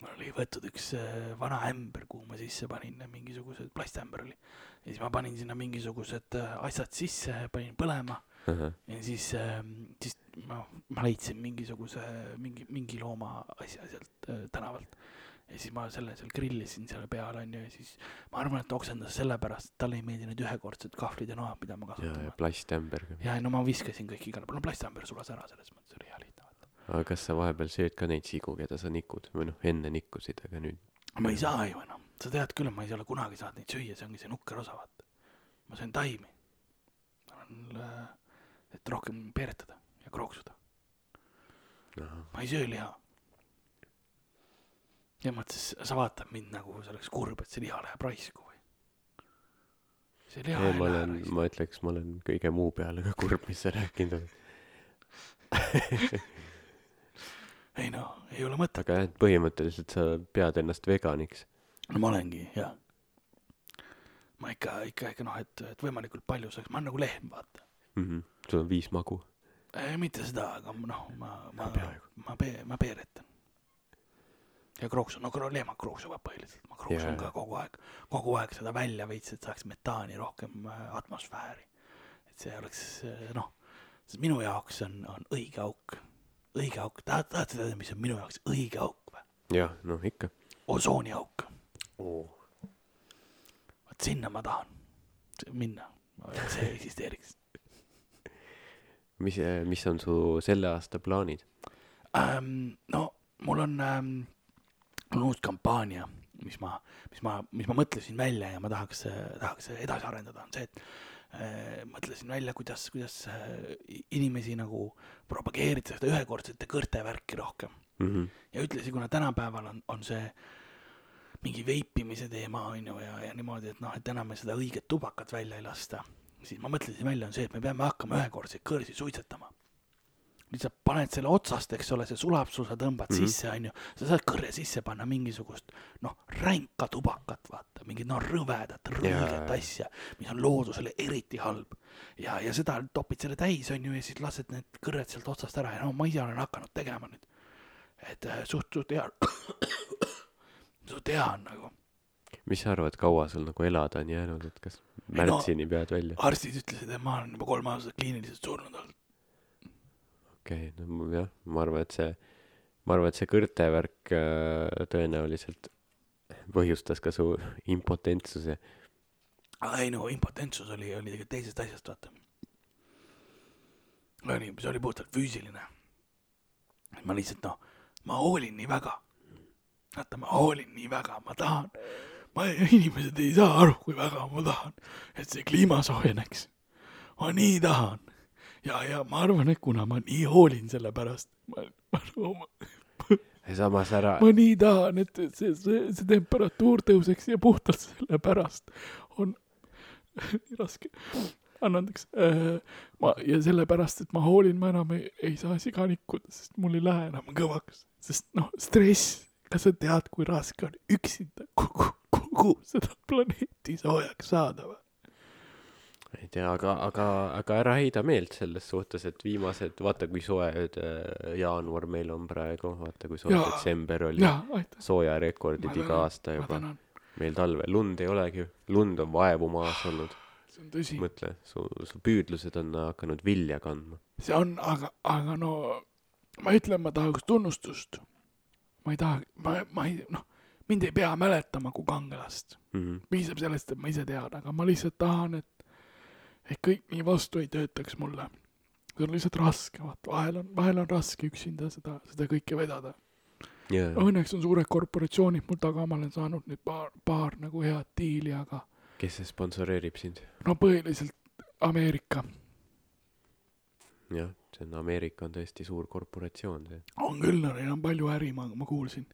[SPEAKER 1] mul oli võetud üks äh, vana ämber, kuhu ma sisse panin äh, mingisugused, plastämber oli. ja siis ma panin sinna mingisugused asjad sisse, panin põlema ja siis, siis ma, ma leidsin mingisuguse, mingi, mingi looma asja sealt tänavalt. Ja siis ma selle seal grillisin selle peal onju ja siis ma arvan, et ta oksendas sellepärast, et talle ei meeldi need ühekordsed kahvlid ja noad, mida ma
[SPEAKER 2] ja,
[SPEAKER 1] kasutan
[SPEAKER 2] ja. plasttämber ka.
[SPEAKER 1] ja no ma viskasin kõik igale poole, no plastämber sulas ära, selles mõttes oli hea lihtne vaata.
[SPEAKER 2] aga kas sa vahepeal sööd ka neid sigu, keda sa nikud või noh, enne nikkusid, aga nüüd?
[SPEAKER 1] ma ei saa ju enam, sa tead küll, ma ei ole kunagi saanud neid süüa, see ongi see nukker osa vaata. ma söön taimi. olen, et rohkem peeretada ja krooksuda, ma ei söö liha. Ja mõttes, sa vaatad mind nagu see oleks kurb, et see liha läheb raisku või? see liha
[SPEAKER 2] ei,
[SPEAKER 1] ei
[SPEAKER 2] ma
[SPEAKER 1] lähe
[SPEAKER 2] olen,
[SPEAKER 1] raisku.
[SPEAKER 2] ma ütleks, ma olen kõige muu peale ka kurb, mis sa rääkinud oled.
[SPEAKER 1] ei no, ei ole mõtet.
[SPEAKER 2] aga jah, et põhimõtteliselt sa pead ennast veganiks.
[SPEAKER 1] no ma olengi, jah. ma ikka, ikka, ikka noh, et, et võimalikult palju saaks, ma olen nagu lehm, vaata.
[SPEAKER 2] Mhm. sul on viis magu.
[SPEAKER 1] ei, mitte seda, aga noh, ma, ma
[SPEAKER 2] peaaegu.,
[SPEAKER 1] ma pee-, ma peeretan. Ja krooksun, no kro- lehmad krooksuvad põhiliselt, ma krooksun
[SPEAKER 2] Jaa.
[SPEAKER 1] ka kogu aeg, kogu aeg seda välja veits, et saaks metaani rohkem äh, atmosfääri. et see oleks äh, noh, minu jaoks on, on õige auk, õige auk, tahad, tahad teada, mis on minu jaoks õige auk või?
[SPEAKER 2] jah, noh ikka
[SPEAKER 1] osooniauk,
[SPEAKER 2] oh..
[SPEAKER 1] vot sinna ma tahan minna, see eksisteeriks
[SPEAKER 2] mis, mis on su selle aasta plaanid?
[SPEAKER 1] ähm,. no mul on ähm,, on uus kampaania, mis ma, mis ma, mis ma mõtlesin välja ja ma tahaks, tahaks edasi arendada, on see, et äh, mõtlesin välja, kuidas, kuidas äh, inimesi nagu propageerida seda ühekordsete kõrte värki rohkem.
[SPEAKER 2] Mhm.
[SPEAKER 1] ja ütlesin, kuna tänapäeval on, on see mingi veipimise teema on ju ja, ja niimoodi, et noh, et enam seda õiget tubakat välja ei lasta, siis ma mõtlesin välja, on see, et me peame hakkama ühekordseid kõrsi suitsetama. Lihtsalt paned selle otsast, eks ole, see sulab sul, sa tõmbad mm. -hmm. sisse, on ju, sa saad kõrre sisse panna mingisugust noh, ränka tubakat, vaata, mingit noh, rõvedat,
[SPEAKER 2] Jaa.
[SPEAKER 1] asja, mis on loodusele eriti halb. ja, ja seda topid selle täis, on ju, ja siis lased need kõrred sealt otsast ära ja no ma ise olen hakanud tegema nüüd. et äh, suht, suht hea, suht hea on nagu.
[SPEAKER 2] mis sa arvad, kaua sul nagu elada on jäänud, et kas
[SPEAKER 1] no-
[SPEAKER 2] märtsini pead välja?
[SPEAKER 1] arstid ütlesid, et ma olen juba kolm aastat kliiniliselt surnud olnud.
[SPEAKER 2] Okei okay,, no jah, ma arvan, et see, ma arvan, et see kõrte värk äh, tõenäoliselt põhjustas ka su impotentsuse.
[SPEAKER 1] ei no impotentsus oli, oli tegelikult teisest asjast, vaata. oli, see oli puhtalt füüsiline. ma lihtsalt noh, ma hoolin nii väga. vaata, ma hoolin nii väga, ma tahan, ma, inimesed ei saa aru, kui väga ma tahan, et see kliima soojeneks. ma nii tahan. ja, ja ma arvan, et kuna ma nii hoolin selle pärast, ma, ma, ma,
[SPEAKER 2] samas ära,
[SPEAKER 1] ma nii tahan, et see, see, see temperatuur tõuseks ja puhtalt sellepärast on nii raske. anna andeks äh,. ma ja sellepärast, et ma hoolin, ma enam ei, ei saa siga nikkuda, sest mul ei lähe enam kõvaks, sest noh, stress, kas sa tead, kui raske on üksinda kogu, kogu seda planeeti soojaks saada või?
[SPEAKER 2] Ei tea, aga, aga, aga ära heida meelt selles suhtes, et viimased, vaata kui soe äh, jaanuar meil on praegu, vaata kui soe detsember oli, soojarekordid iga aasta juba. meil talvel lund ei olegi, lund on vaevu maas olnud,
[SPEAKER 1] see on tõsi.
[SPEAKER 2] mõtle, su, su püüdlused on hakanud vilja kandma.
[SPEAKER 1] see on, aga, aga no ma ütlen, ma tahaks tunnustust. ma ei taha, ma, ma ei, noh, mind ei pea mäletama kui kangelast.
[SPEAKER 2] Mhm.
[SPEAKER 1] piisab sellest, et ma ise tean, aga ma lihtsalt tahan, et, et kõik nii vastu ei töötaks mulle. see on lihtsalt raske, vaata, vahel on, vahel on raske üksinda seda, seda kõike vedada.
[SPEAKER 2] jaa,
[SPEAKER 1] Õnneks on suured korporatsioonid mul taga, ma olen saanud nüüd paar, paar nagu head diili, aga
[SPEAKER 2] kes see sponsoreerib sind?
[SPEAKER 1] no põhiliselt Ameerika
[SPEAKER 2] jah, see on, Ameerika on tõesti suur korporatsioon, see.
[SPEAKER 1] on küll, neil on palju äri, ma, ma kuulsin.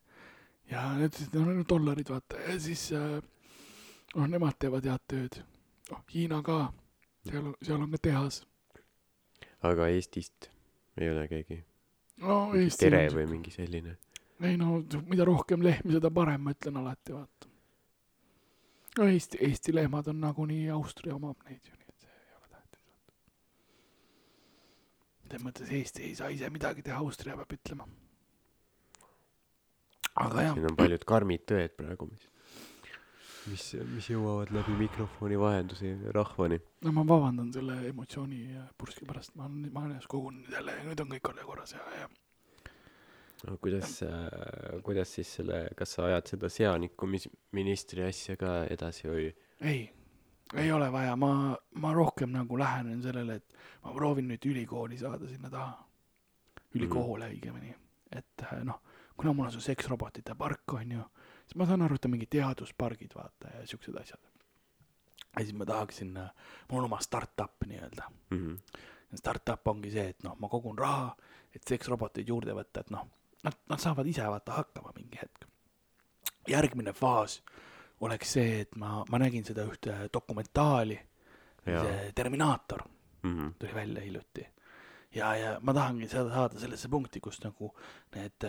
[SPEAKER 1] ja need, need on dollarid, vaata, ja siis äh, noh, nemad teevad head tööd. noh, Hiina ka, seal on, seal on ka tehas.
[SPEAKER 2] aga Eestist ei ole keegi?
[SPEAKER 1] no
[SPEAKER 2] Tere
[SPEAKER 1] on-
[SPEAKER 2] või mingi selline?
[SPEAKER 1] ei no mida rohkem lehmi, seda parem, ma ütlen alati, vaata. no Eesti, Eesti lehmad on nagunii Austria omab neid ju, nii et see ei ole tähtis. selles mõttes Eesti ei saa ise midagi teha, Austria peab ütlema. aga jah,
[SPEAKER 2] siin on paljud karmid tõed praegu, mis, mis, mis jõuavad läbi mikrofoni vahenduse rahvani.
[SPEAKER 1] no ma vabandan selle emotsiooni ja purski pärast, ma ma ennast kogunud jälle ja nüüd on kõik jälle korras ja, ja
[SPEAKER 2] no kuidas äh,, kuidas siis selle, kas sa ajad seda seaniku mis-, ministri asja ka edasi või?
[SPEAKER 1] ei, ei ole vaja, ma, ma rohkem nagu lähenen sellele, et ma proovin nüüd ülikooli saada sinna taha. ülikoole õigemini, et äh, noh, kuna mul on see seksrobotite park on ju, siis ma saan aru, et on mingid teaduspargid, vaata ja siuksed asjad. ja siis ma tahaksin, mul on oma startup nii-öelda.
[SPEAKER 2] Mhm.
[SPEAKER 1] Startup ongi see, et noh, ma kogun raha, et seksroboteid juurde võtta, et noh, nad, nad saavad ise vaata hakkama mingi hetk. järgmine faas oleks see, et ma, ma nägin seda ühte dokumentaali, see Terminaator
[SPEAKER 2] Mhm.
[SPEAKER 1] tuli välja hiljuti. ja, ja ma tahangi seda saada sellesse punkti, kus nagu need,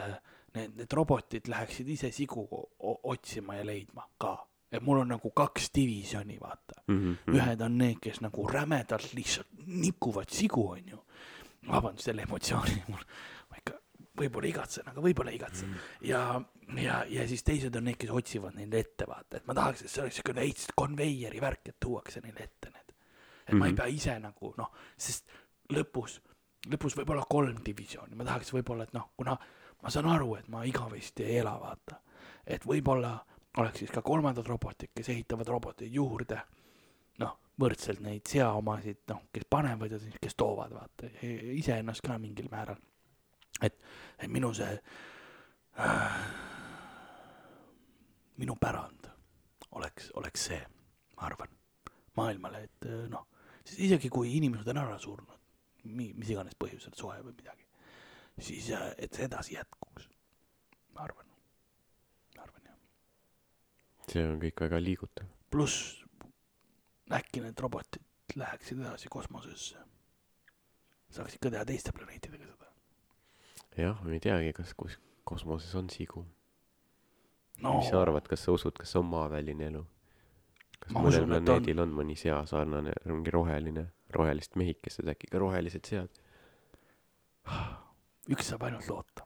[SPEAKER 1] need, need robotid läheksid ise sigu otsima ja leidma ka. et mul on nagu kaks divisjoni, vaata.
[SPEAKER 2] Mhm.
[SPEAKER 1] ühed on need, kes nagu rämedalt lihtsalt nikuvad sigu, onju. vabandust selle emotsiooni, mul, ma ikka võib-olla igatsen, aga võib-olla ei igatse. ja, ja, ja siis teised on need, kes otsivad neid ette, vaata, et ma tahaks, et see oleks siukene veits konveieri värk, et tuuakse neile ette need. et ma ei
[SPEAKER 2] Mhm.
[SPEAKER 1] pea ise nagu noh, sest lõpus, lõpus võib olla kolm divisjoni, ma tahaks võib-olla, et noh, kuna ma saan aru, et ma igavesti ei ela, vaata. et võib-olla oleks siis ka kolmandad robotid, kes ehitavad roboteid juurde, noh, võrdselt neid seaomasid, noh, kes panevad ja siis kes toovad, vaata, iseennast ka mingil määral. et, et minu see äh,, minu pärand oleks, oleks see, ma arvan, maailmale, et noh, siis isegi kui inimesed on ära surnud, mi-, mis iganes põhjusel, soe või midagi, siis äh, et see edasi jätkuks, ma arvan, ma arvan jah.
[SPEAKER 2] see on kõik väga liigutav.
[SPEAKER 1] pluss äkki need robotid läheksid edasi kosmosesse, saaksid ka teha teiste planeetidega seda.
[SPEAKER 2] jah, me ei teagi, kas kus kosmoses on sigu
[SPEAKER 1] no
[SPEAKER 2] mis sa arvad, kas sa usud, kas on maaväline elu? kas
[SPEAKER 1] Ma
[SPEAKER 2] mõnel
[SPEAKER 1] et on.
[SPEAKER 2] planeedil on mõni sea sarnane, mingi roheline, rohelist mehikesed, äkki ka rohelised sead?
[SPEAKER 1] Üks saab ainult loota.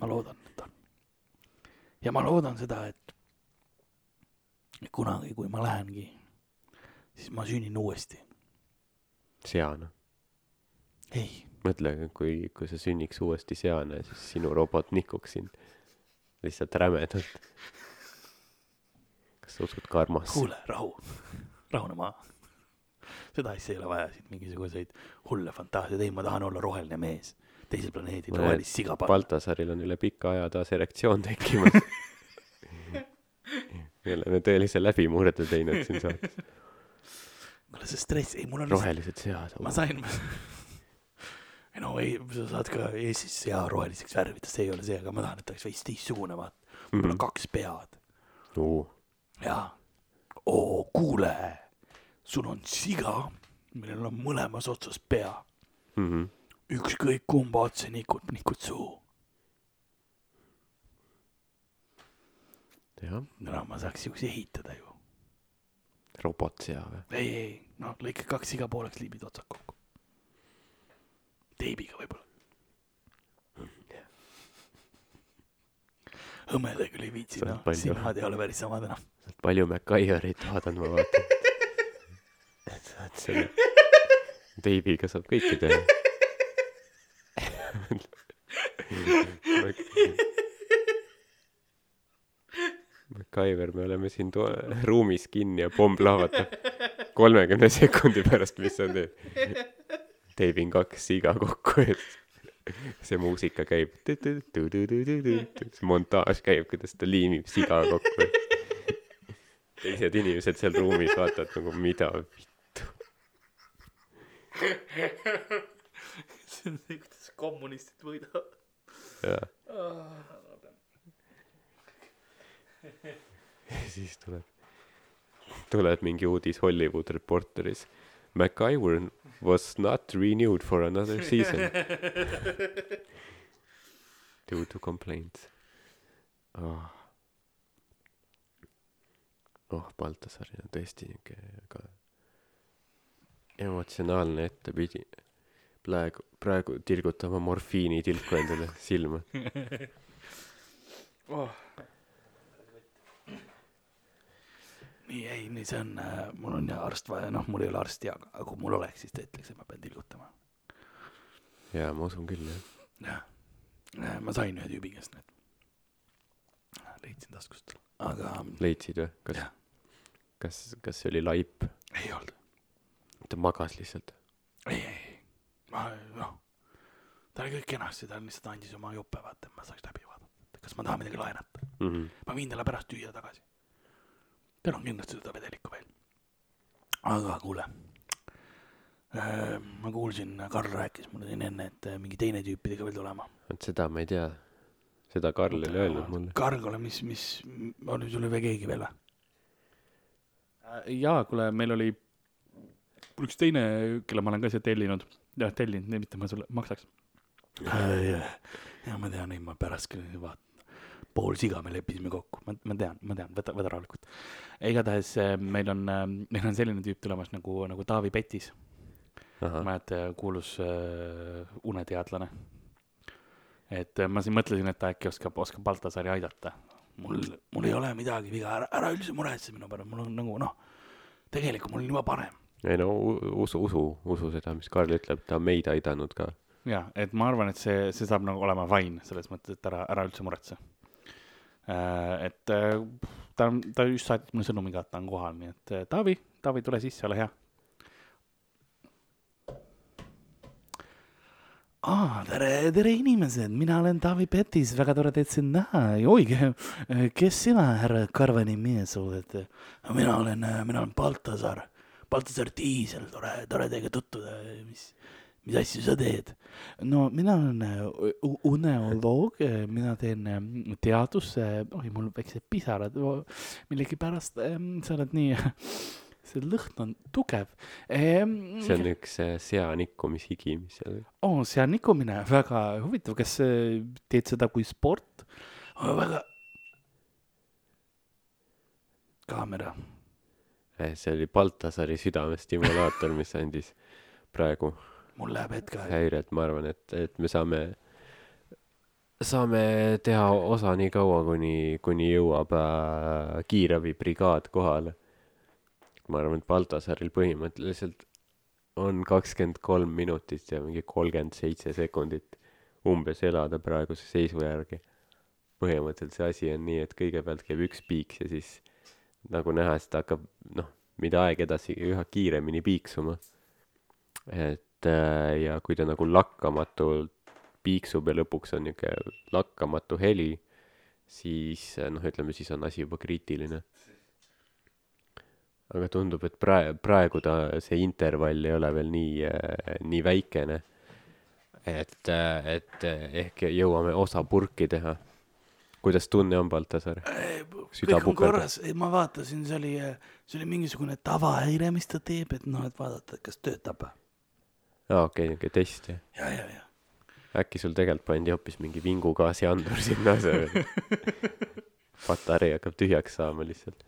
[SPEAKER 1] ma loodan, et on. ja ma loodan seda, et kunagi, kui ma lähengi, siis ma sünnin uuesti.
[SPEAKER 2] seana.
[SPEAKER 1] ei,
[SPEAKER 2] mõtle, kui, kui sa sünniks uuesti seana, siis sinu robot nikuks sind lihtsalt rämedalt. kas sa usud karmasse?
[SPEAKER 1] kuule, rahu, rahune maha. Seda asja ei ole vaja siin mingisuguseid hulle fantaasiaid, ei, ma tahan olla roheline mees, teisel planeedil rohelist siga panna.
[SPEAKER 2] Baltasaril on üle pika aja taas erektsioon tekkimas. me oleme tõelise läbimurde teinud siin saates.
[SPEAKER 1] kuule, see stress, ei mul on
[SPEAKER 2] rohelised sead.
[SPEAKER 1] ma sain, ei no ei, sa saad ka Eestis sea roheliseks värvida, see ei ole see, aga ma tahan, et ta oleks veits teistsugune, vaata. mul on kaks pead
[SPEAKER 2] -hmm.
[SPEAKER 1] jaa. oo, kuule, sul on siga, millel on mõlemas otsas pea,
[SPEAKER 2] Mm -hmm.
[SPEAKER 1] ükskõik kumba otsa nikud, nikud suhu.
[SPEAKER 2] jah,
[SPEAKER 1] no ma saaks siukse ehitada ju.
[SPEAKER 2] robotsea või?
[SPEAKER 1] ei, ei, no lõika kaks siga pooleks, liibid otsad kokku. teibiga võib-olla. küll ei viitsi, noh, silmad ei ole päris samad enam.
[SPEAKER 2] palju MacGyverit vaadanud ma vaatan. et selle teibiga saab kõike teha. MacGyver, me oleme siin to- ruumis kinni ja pomm plahvatab kolmekümne sekundi pärast, mis sa teed? teibin kaks siga kokku ja see muusika käib. see montaaž käib, kuidas ta liimib siga kokku. teised inimesed seal ruumis vaatavad nagu mida.
[SPEAKER 1] See on see, kuidas kommunistid võidavad.
[SPEAKER 2] ja ja siis tuleb, tuleb mingi uudis Hollywood Reporteris. MacGyver was not renewed for another season due to complaints oh.. oh Baltasar on tõesti niuke väga emotsionaalne ettepidi. Praegu praegu tilgutama morfiinitilku endale silma.
[SPEAKER 1] Oh. nii ei nii see on äh, mul on ja arst vaja noh mul ei ole arsti aga aga kui mul oleks siis ta ütleks et ma pean tilgutama
[SPEAKER 2] jaa ma usun küll jah.
[SPEAKER 1] Jah. Äh, ma sain ühe tüübi käest need leidsin taskust. Aga
[SPEAKER 2] leidsid või? Kas kas kas see oli laip?
[SPEAKER 1] Ei olnud
[SPEAKER 2] ta magas lihtsalt.
[SPEAKER 1] Ei ei ma noh ta oli kõik kenasti ta lihtsalt andis oma jope vaata et ma saaks läbi vaadata et kas ma tahan midagi laenata.
[SPEAKER 2] Mm -hmm.
[SPEAKER 1] ma viin talle pärast tüüa tagasi. Tal on kindlasti seda vedelikku veel. Aga kuule äh, ma kuulsin Karl rääkis mulle siin enne et äh, mingi teine tüüp pidi ka veel tulema.
[SPEAKER 2] Vot seda ma ei tea. Seda Karl ei öelnud mulle.
[SPEAKER 1] Karl kuule mis mis oli sul veel keegi veel või?
[SPEAKER 3] Jaa, kuule, meil oli üks teine, kelle ma olen ka siia tellinud, jah, tellinud, mitte ma sulle maksaks.
[SPEAKER 1] ja, ja ma tean ei ma pärast küll vaatan pool siga me leppisime kokku. Ma ma tean ma tean. Võta võta rahulikult. Igatahes äh, meil on äh, meil on selline tüüp tulemas nagu nagu Taavi Petis. Mäletad kuulus äh, uneteadlane. Et äh, ma siin mõtlesin et ta äkki oskab oskab Baltasari aidata. Mul mul ei ole midagi viga. Ära ära üldse muretse minu pärast. Mul on nagu noh tegelikult mul on juba parem
[SPEAKER 2] ei no usu usu usu seda mis Karl ütleb ta on meid aidanud ka
[SPEAKER 3] jaa, et ma arvan, et see, see saab nagu olema fine selles mõttes, et ära, ära üldse muretse. et äh, ta, ta just saatis mulle sõnumiga, et ta on kohal, nii et äh, Taavi, Taavi, tule sisse, ole hea.
[SPEAKER 1] aa, tere, tere inimesed, mina olen Taavi Petis, väga tore teid siin näha. oi, kes sina, härra Karvani mees oled? mina olen, mina olen Baltasar, Baltasar Diisel, tore, tore teiega tutvuda, mis, mis asju sa teed? no mina olen äh, uneoloog, mina teen äh, teadus, oi mul väiksed pisarad, millegipärast ähm, sa oled nii, see lõhn on tugev ehm,.
[SPEAKER 2] see on üks äh, seanikkumishigi mis seal
[SPEAKER 1] oo, see on nikumine, väga huvitav, kas äh, teed seda kui sport? väga. kaamera,
[SPEAKER 2] see oli Baltasari südamestimulaator mis andis praegu
[SPEAKER 1] mul läheb hetk aega.
[SPEAKER 2] häiret. Ma arvan et et me saame saame teha osa nii kaua kuni kuni jõuab äh, kiirabibrigaad kohale. Ma arvan et Baltasaril põhimõtteliselt on kakskümmend kolm minutit ja mingi kolmkümmend seitse sekundit umbes elada praeguse seisu järgi. Põhimõtteliselt see asi on nii et kõigepealt käib üks piiks ja siis nagu näha siis ta hakkab noh mida aeg edasi üha kiiremini piiksuma. Et äh, ja kui ta nagu lakkamatult piiksub ja lõpuks on niuke lakkamatu heli siis äh, noh ütleme siis on asi juba kriitiline. Aga tundub et prae- praegu ta see intervall ei ole veel nii äh, nii väikene. Et et ehk jõuame osa purki teha kuidas tunne on Baltasar
[SPEAKER 1] kõik on korras, ma vaatasin, see oli, see oli mingisugune tavahäire, mis ta teeb, et noh, et vaadata, kas töötab.
[SPEAKER 2] aa okei niuke test jah
[SPEAKER 1] ja, ja, ja.
[SPEAKER 2] äkki sul tegelikult pandi hoopis mingi vingugaasiandur sinna asemele patarei hakkab tühjaks saama lihtsalt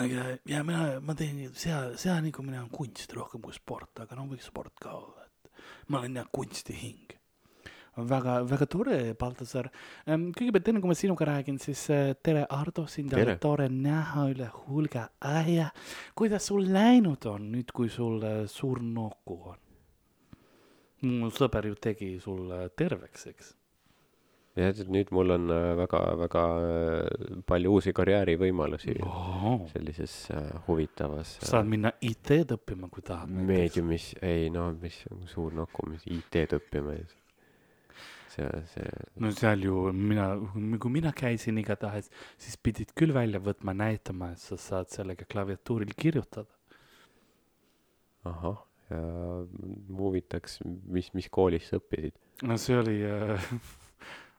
[SPEAKER 1] aga, ja mina, ma teen sea, seanikumine on kunst rohkem kui sport, aga no võiks sport ka olla, et ma olen jah kunstihing. väga, väga tore, Baltasar. kõigepealt enne kui ma sinuga räägin, siis äh, tere, Ardo, sind
[SPEAKER 2] Tere.
[SPEAKER 1] tore näha üle hulga aia. kuidas sul läinud on nüüd, kui sul äh, suur noku on? mu sõber ju tegi sulle terveks, eks?
[SPEAKER 2] jah et nüüd mul on äh, väga väga äh, palju uusi karjäärivõimalusi sellises äh, huvitavas
[SPEAKER 1] saad minna IT-d õppima, kui tahad.
[SPEAKER 2] meediumis ei no mis suur nuku mis IT-d õppima ja see see
[SPEAKER 1] no seal ju mina, kui mina käisin igatahes, siis pidid küll välja võtma, näitama, et sa saad sellega klaviatuuril kirjutada.
[SPEAKER 2] ahah ja huvitaks mis mis koolis sa õppisid
[SPEAKER 1] no see oli äh,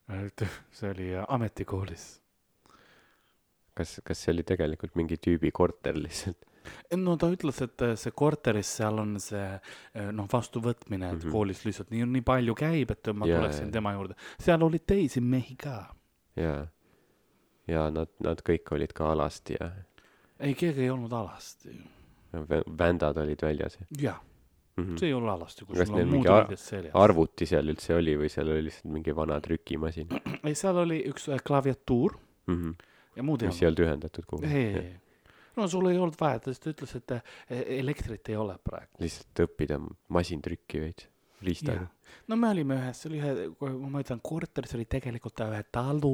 [SPEAKER 1] see oli äh, ametikoolis.
[SPEAKER 2] kas kas see oli tegelikult mingi tüübi korter lihtsalt
[SPEAKER 1] no ta ütles, et äh, see korteris, seal on see äh, noh, vastuvõtmine, et mm. -hmm. koolis lihtsalt nii, nii palju käib, et ma
[SPEAKER 2] Jaa,
[SPEAKER 1] tuleksin
[SPEAKER 2] jaa.
[SPEAKER 1] tema juurde. seal oli teisi mehi ka.
[SPEAKER 2] ja ja nad nad kõik olid ka alasti ja
[SPEAKER 1] ei, keegi ei olnud alasti.
[SPEAKER 2] vändad olid väljas
[SPEAKER 1] jah,
[SPEAKER 2] mm.
[SPEAKER 1] see ei ole alasti,
[SPEAKER 2] Kas
[SPEAKER 1] sul on muud riided seljas.
[SPEAKER 2] arvuti seal üldse oli või seal oli lihtsalt mingi vana trükimasin
[SPEAKER 1] ei, seal oli üks klaviatuur
[SPEAKER 2] mm? -hmm.
[SPEAKER 1] ja muud ei
[SPEAKER 2] mis ei
[SPEAKER 1] olnud.
[SPEAKER 2] olnud ühendatud kuhugi
[SPEAKER 1] ei, ei, ei. No sul ei olnud vaja, ta lihtsalt ütles, et äh, elektrit ei ole praegu.
[SPEAKER 2] lihtsalt õppida masintrükki veits riistaga
[SPEAKER 1] no me olime ühes, see oli ühe, ma ütlen korter, see oli tegelikult ühe talu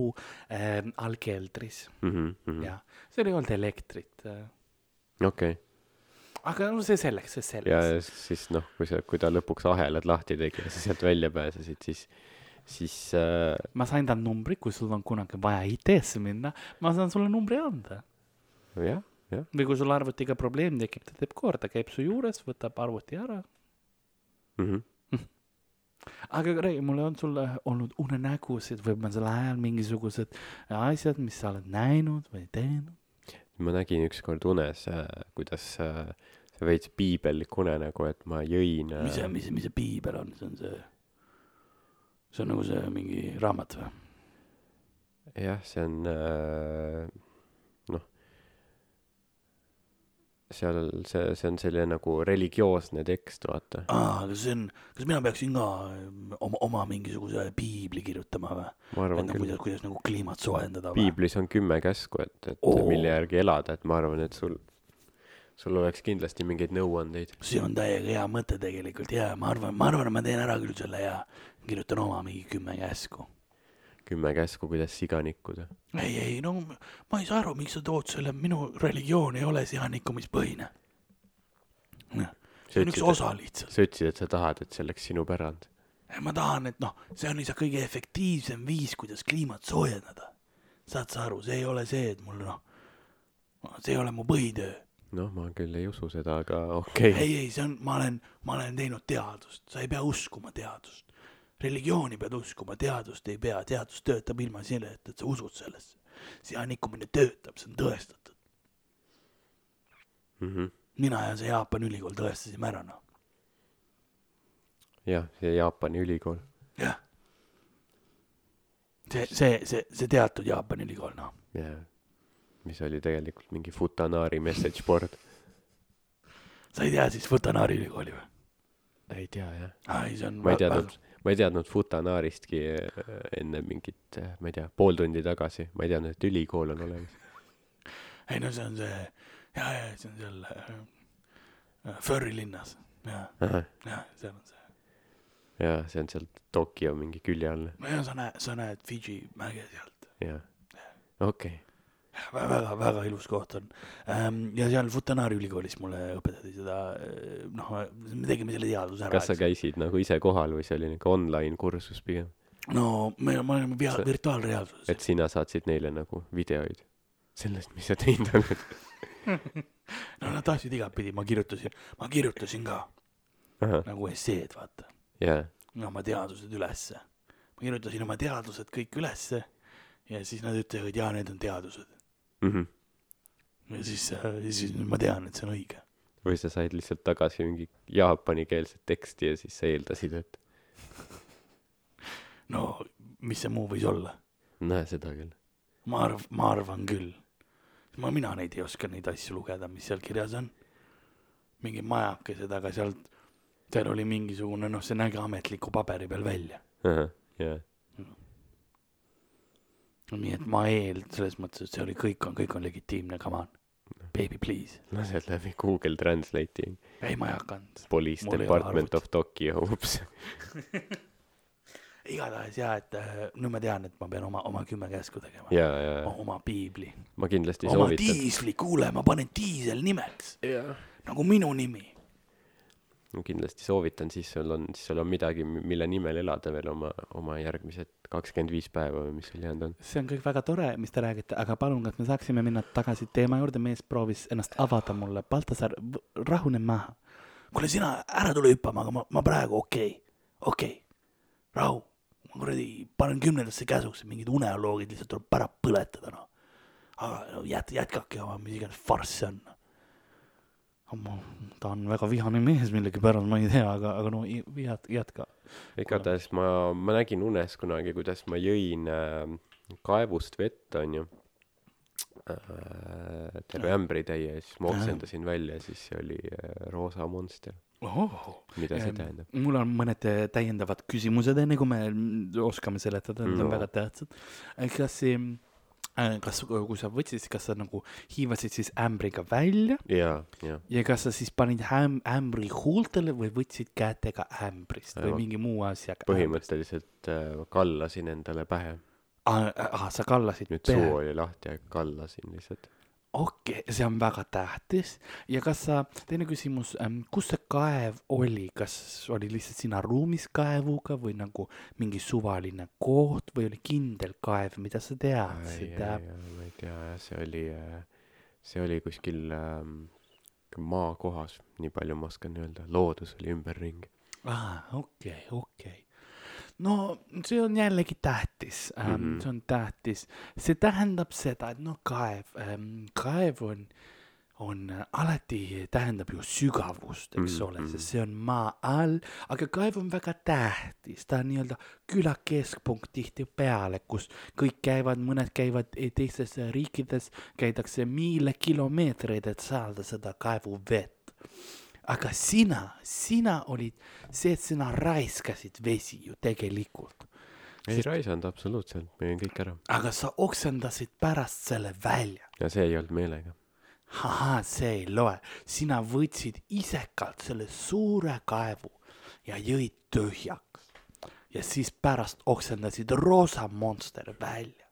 [SPEAKER 1] äh, allkeldris
[SPEAKER 2] mm -hmm. mm -hmm.
[SPEAKER 1] ja seal ei olnud elektrit äh..
[SPEAKER 2] okei
[SPEAKER 1] aga no see selleks, see
[SPEAKER 2] ja
[SPEAKER 1] selleks.
[SPEAKER 2] siis noh kui sa kui ta lõpuks ahelad lahti tegi ja sa sealt välja pääsesid siis siis äh,
[SPEAKER 1] ma sain ta numbri, kui sul on kunagi vaja IT-sse minna, ma saan sulle numbri anda.
[SPEAKER 2] jah jah
[SPEAKER 1] või kui sul arvutiga probleem tekib, ta teeb korda, käib su juures, võtab arvuti ära.
[SPEAKER 2] mm -hmm.
[SPEAKER 1] aga räägi, mul on sulle olnud unenägusid või viimasel ajal mingisugused asjad, mis sa oled näinud või teinud?
[SPEAKER 2] ma nägin ükskord unes äh, kuidas äh, see veits piibellik unenägu et ma jõin
[SPEAKER 1] mis see,
[SPEAKER 2] äh,
[SPEAKER 1] mis, mis see piibel on, see on see, see on nagu see mingi raamat või?
[SPEAKER 2] jah see on äh, noh seal see see on selline nagu religioosne tekst vaata
[SPEAKER 1] aa, aga see on, kas mina peaksin ka ähm, oma, oma mingisuguse piibli kirjutama või?
[SPEAKER 2] ma
[SPEAKER 1] et
[SPEAKER 2] arvan
[SPEAKER 1] no
[SPEAKER 2] küll
[SPEAKER 1] kuidas, kuidas nagu kliimat soojendada või?
[SPEAKER 2] piiblis on kümme käsku et et
[SPEAKER 1] Oo.
[SPEAKER 2] mille järgi elada et ma arvan et sul sul oleks kindlasti mingeid nõuandeid
[SPEAKER 1] see on täiega hea mõte tegelikult ja ma arvan, ma arvan, et ma teen ära küll selle ja kirjutan oma mingi kümme käsku.
[SPEAKER 2] Kümme käsku kuidas siga nikkuda
[SPEAKER 1] ei, ei no ma ei saa aru, miks sa tood selle, minu religioon ei ole sianikkumispõhine. see
[SPEAKER 2] sa
[SPEAKER 1] on üks osa lihtsalt.
[SPEAKER 2] sa ütlesid et sa tahad et see oleks sinu pärand
[SPEAKER 1] ma tahan, et noh, see on lihtsalt kõige efektiivsem viis, kuidas kliimat soojendada. saad sa aru, see ei ole see, et mul noh, see ei ole mu põhitöö.
[SPEAKER 2] noh ma küll ei usu seda aga okei okay.
[SPEAKER 1] ei, ei, see on, ma olen, ma olen teinud teadust, sa ei pea uskuma teadust. Religiooni pead uskuma, teadust ei pea, teadus töötab ilma selleta, et sa usud sellesse. sianikkumine töötab, see on tõestatud.
[SPEAKER 2] mm -hmm.
[SPEAKER 1] mina ja see Jaapani ülikool tõestasime ära, noh.
[SPEAKER 2] jah see Jaapani ülikool
[SPEAKER 1] jah. see, see, see, see teatud Jaapani ülikool, noh.
[SPEAKER 2] jah mis oli tegelikult mingi Futanari message board
[SPEAKER 1] sa ei tea siis Futanari ülikooli või?
[SPEAKER 2] ei tea jah
[SPEAKER 1] ei, see on.
[SPEAKER 2] ma ei teadnud, ma ei teadnud Futanaristki äh, enne mingit, ma ei tea, pool tundi tagasi, ma ei teadnud, et ülikool on olemas.
[SPEAKER 1] ei no see on see, ja, ja see on seal äh, Furry linnas, ja, ja seal on see.
[SPEAKER 2] jaa, see on sealt Tokyo mingi külje all,
[SPEAKER 1] no ja sa näed, sa näed Fidži mäge sealt.
[SPEAKER 2] jah. okei,
[SPEAKER 1] väga, väga ilus koht on. ja seal Futanari ülikoolis mulle õpetati seda, noh, me tegime selle teaduse ära.
[SPEAKER 2] kas sa käisid nagu ise kohal või see oli niuke online kursus pigem,
[SPEAKER 1] no me, me olime via- virtuaalreaalsuses.
[SPEAKER 2] et sina saatsid neile nagu videoid sellest, mis sa teinud oled?
[SPEAKER 1] no nad tahtsid igatpidi, ma kirjutasin, ma kirjutasin ka nagu esseed, vaata.
[SPEAKER 2] jaa,
[SPEAKER 1] oma teadused ülesse. ma kirjutasin oma teadused kõik ülesse ja siis nad ütlevad, jaa, need on teadused.
[SPEAKER 2] Mhm.
[SPEAKER 1] ja siis, siis ma tean, et see on õige.
[SPEAKER 2] või sa said lihtsalt tagasi mingi jaapanikeelset teksti ja siis sa eeldasid, et
[SPEAKER 1] no mis see muu võis olla?
[SPEAKER 2] näe seda küll.
[SPEAKER 1] ma arv-, ma arvan küll. ma, mina neid ei oska neid asju lugeda, mis seal kirjas on. mingid majakesed, aga sealt, seal oli mingisugune, noh, see nägi ametliku paberi peal välja.
[SPEAKER 2] jaa,
[SPEAKER 1] nii et ma eel-, selles mõttes, et see oli, kõik on, kõik on legitiimne, come on. Baby please.
[SPEAKER 2] lased läbi Google Translate'i,
[SPEAKER 1] ei, ma ei hakanud.
[SPEAKER 2] Police
[SPEAKER 1] Mul
[SPEAKER 2] Department of. Tokyo, ups.
[SPEAKER 1] igatahes jaa, et äh, nüüd ma tean, et ma pean oma, oma kümme käsku tegema. oma piibli.
[SPEAKER 2] ma kindlasti
[SPEAKER 1] oma
[SPEAKER 2] soovitan.
[SPEAKER 1] diisli, kuule, ma panen diisel nimeks, nagu minu nimi.
[SPEAKER 2] Ma kindlasti soovitan, siis sul on, siis sul on midagi, mille nimel elada veel oma, oma järgmised kakskümmend viis päeva või mis sul jäänud on.
[SPEAKER 1] see on kõik väga tore, mis te räägite, aga palun, kas me saaksime minna tagasi teema juurde, mees proovis ennast avada mulle, Baltasar, rahune maha. kuule, sina ära tule hüppama, aga ma, ma praegu okei okay., okei okay., rahu. ma kuradi panen kümnendasse käsuks, mingid uneoloogid lihtsalt tuleb ära põletada, noh. aga no, jät-, jätkake oma, mis iganes farss see on. ma, ta on väga vihane mees millegipärast, ma ei tea, aga, aga no jät-, jätka.
[SPEAKER 2] igatahes ma, ma nägin unes kunagi, kuidas ma jõin äh, kaevust vett, onju. äh, terve ämbritäie ja siis ma oksendasin välja ja siis see oli äh, roosa monster.
[SPEAKER 1] oh.
[SPEAKER 2] mida see tähendab?
[SPEAKER 1] mul on mõned eh, täiendavad küsimused, enne kui me mm, oskame seletada, need on
[SPEAKER 2] No.
[SPEAKER 1] väga tähtsad. kas see, kas, kui sa võtsid, kas sa nagu hiivasid siis ämbriga välja
[SPEAKER 2] ja, ja
[SPEAKER 1] ja kas sa siis panid äm-, ämbri huultele või võtsid kätega ämbrist või
[SPEAKER 2] Äh,
[SPEAKER 1] mingi muu asjaga?
[SPEAKER 2] põhimõtteliselt äh, kallasin endale pähe.
[SPEAKER 1] ah,. Ah, sa kallasid
[SPEAKER 2] nüüd
[SPEAKER 1] peale
[SPEAKER 2] suu oli lahti ja kallasin lihtsalt.
[SPEAKER 1] Okei okay,, see on väga tähtis ja kas sa, teine küsimus, kus see kaev oli, kas oli lihtsalt sina ruumis kaevuga või nagu mingi suvaline koht või oli kindel kaev, mida sa teadsid?
[SPEAKER 2] ma ei tea jah, see oli, see oli kuskil ähm, maakohas, nii palju ma oskan öelda, loodus oli ümberringi.
[SPEAKER 1] aa, okei, okei. No see on jällegi tähtis ähm,, mm
[SPEAKER 2] Mhm.
[SPEAKER 1] -hmm. see on tähtis, see tähendab seda, et noh, kaev ähm,, kaev on, on äh, alati tähendab ju sügavust, eks
[SPEAKER 2] Mhm,
[SPEAKER 1] ole,
[SPEAKER 2] mhm.
[SPEAKER 1] sest see on maa all, aga kaev on väga tähtis, ta on nii-öelda küla keskpunkt tihtipeale, kus kõik käivad, mõned käivad eh, teistes riikides, käidakse miile kilomeetreid, et saada seda kaevuvett aga sina, sina olid see, et sina raiskasid vesi ju tegelikult.
[SPEAKER 2] ei
[SPEAKER 1] Sest-
[SPEAKER 2] raisanud absoluutselt, ma jõin kõik ära.
[SPEAKER 1] aga sa oksendasid pärast selle välja.
[SPEAKER 2] ja see ei olnud meelega.
[SPEAKER 1] ahah, see ei loe, sina võtsid isekalt selle suure kaevu ja jõid tühjaks. ja siis pärast oksendasid roosa monster välja.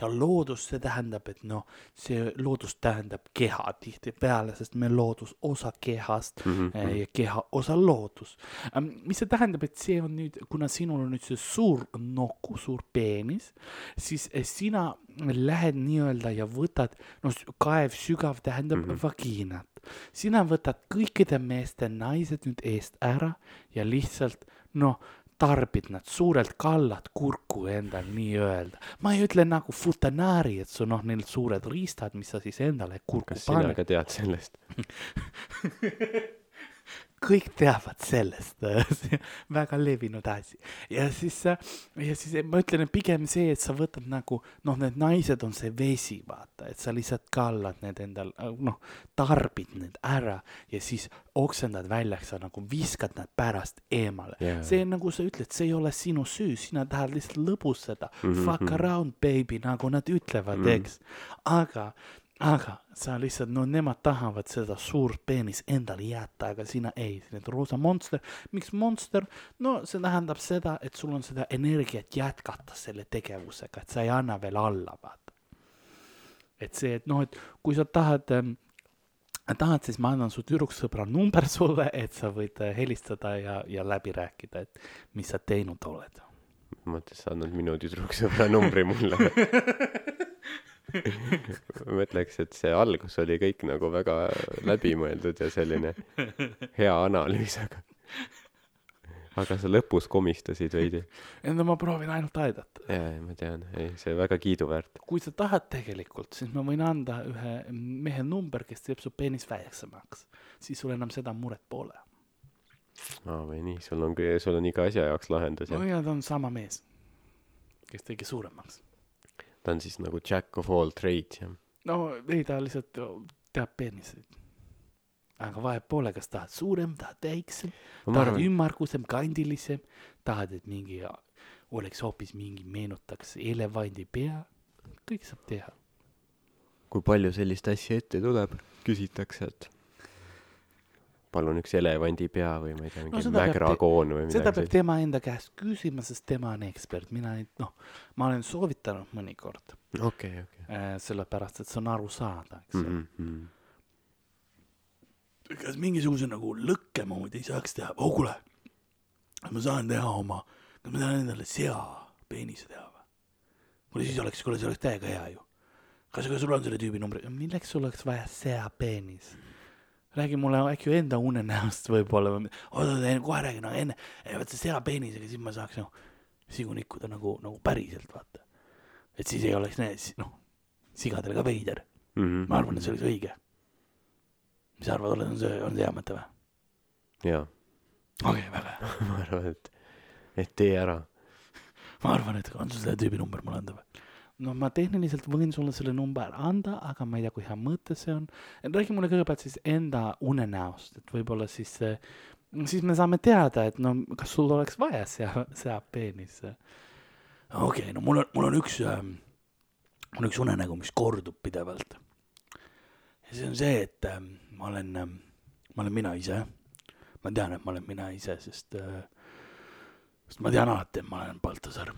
[SPEAKER 1] Ja loodus, see tähendab, et noh, see loodus tähendab keha tihtipeale, sest me loodus osa kehast
[SPEAKER 2] Mhm,
[SPEAKER 1] eh, ja keha osa loodus. mis see tähendab, et see on nüüd, kuna sinul on nüüd see suur noku, suur peenis, siis eh, sina lähed nii-öelda ja võtad, noh, kaev sügav tähendab mm. -hmm. vagiinat. sina võtad kõikide meeste naised nüüd eest ära ja lihtsalt noh, tarbid nad suurelt kallad kurku endal nii-öelda. ma ei ütle nagu futanari, et sul noh, neil suured riistad, mis sa siis endale kurku
[SPEAKER 2] kas sina
[SPEAKER 1] paned.
[SPEAKER 2] ka tead sellest?
[SPEAKER 1] kõik teavad sellest, väga levinud asi. ja siis, ja siis ma ütlen, et pigem see, et sa võtad nagu noh, need naised on see vesi, vaata, et sa lihtsalt kallad need endal, noh, tarbid need ära ja siis oksendad välja, sa nagu viskad nad pärast eemale
[SPEAKER 2] Jaa.
[SPEAKER 1] see nagu sa ütled, see ei ole sinu süü, sina tahad lihtsalt lõbuseda mm. -hmm. Fuck
[SPEAKER 2] mhm.
[SPEAKER 1] around baby, nagu nad ütlevad mm. -hmm. eks. aga, aga sa lihtsalt, no nemad tahavad seda suurt peenist endale jätta, aga sina ei, on roosa monster. miks monster? no see tähendab seda, et sul on seda energiat jätkata selle tegevusega, et sa ei anna veel alla, vaata. et see, et noh, et kui sa tahad ähm, tahad, siis ma annan su tüdruksõbra number sulle, et sa võid äh, helistada ja, ja läbi rääkida, et mis sa teinud oled.
[SPEAKER 2] mõtlesin, sa annad minu tüdruksõbra numbri mulle. ma ütleks, et see algus oli kõik nagu väga läbimõeldud ja selline hea analüüs, aga aga sa lõpus komistasid veidi.
[SPEAKER 1] no ma proovin ainult aidata.
[SPEAKER 2] jaa, ma tean, ei, see väga kiiduväärt.
[SPEAKER 1] kui sa tahad tegelikult, siis ma võin anda ühe mehe number, kes teeb su peenis väiksemaks. siis sul enam seda muret pole.
[SPEAKER 2] aa, või nii, sul on, sul on iga asja jaoks lahendus
[SPEAKER 1] no
[SPEAKER 2] ja
[SPEAKER 1] ta on sama mees, kes tegi suuremaks.
[SPEAKER 2] Ta on siis nagu jack of all trades jah.
[SPEAKER 1] no ei, ta lihtsalt teab peeniseid. aga vahet pole, kas tahad suurem, tahad väiksem, tahad
[SPEAKER 2] arvan,
[SPEAKER 1] ümmargusem, kandilisem, tahad, et mingi oleks hoopis mingi, meenutaks elevandi pea, kõik saab teha.
[SPEAKER 2] kui palju sellist asja ette tuleb, küsitakse, et palun üks elevandipea või ma ei tea,
[SPEAKER 1] No
[SPEAKER 2] mingi
[SPEAKER 1] seda peab te-
[SPEAKER 2] mägrakoon või
[SPEAKER 1] seda
[SPEAKER 2] midagi
[SPEAKER 1] peab
[SPEAKER 2] sellist.
[SPEAKER 1] tema enda käest küsima, sest tema on ekspert, mina ei, noh, ma olen soovitanud mõnikord
[SPEAKER 2] okei, okei.
[SPEAKER 1] äh,, sellepärast et see on aru saada, eks ole.
[SPEAKER 2] Mhm,
[SPEAKER 1] kas mingisuguse nagu lõkke moodi ei saaks teha, oh kuule, ma saan teha oma, kas ma saan endale sea peenise teha või? kuule siis oleks, kuule see oleks täiega hea ju. kas, kas sul on selle tüübi numbri, milleks sul oleks vaja sea peenis? Räägi mulle äkki enda unenäost võib-olla või, oota, kohe räägin, aga enne, vaat see sea peenisega, siis ma saaks nagu sigu nikkuda nagu, nagu päriselt vaata. et siis ei oleks need, noh, sigadele ka veider,
[SPEAKER 2] mhm.
[SPEAKER 1] ma arvan, et see oleks õige. mis sa arvad, on see, on see hea mõte või?
[SPEAKER 2] jaa,
[SPEAKER 1] okei okay,, väga hea.
[SPEAKER 2] ma arvan, et, et tee ära.
[SPEAKER 1] ma arvan, et on sul selle tüübi number mulle anda või? No ma tehniliselt võin sulle selle number anda, aga ma ei tea, kui hea mõte see on. räägi mulle kõigepealt siis enda unenäost, et võib-olla siis, siis me saame teada, et no kas sul oleks vaja sea, seapeenisse. okei okay,, no mul on, mul on üks äh,, mul on üks unenägu, mis kordub pidevalt. ja see on see, et äh, ma olen äh,, ma olen mina ise. ma tean, et ma olen mina ise, sest äh,, sest ma tean alati, et ma olen Baltasar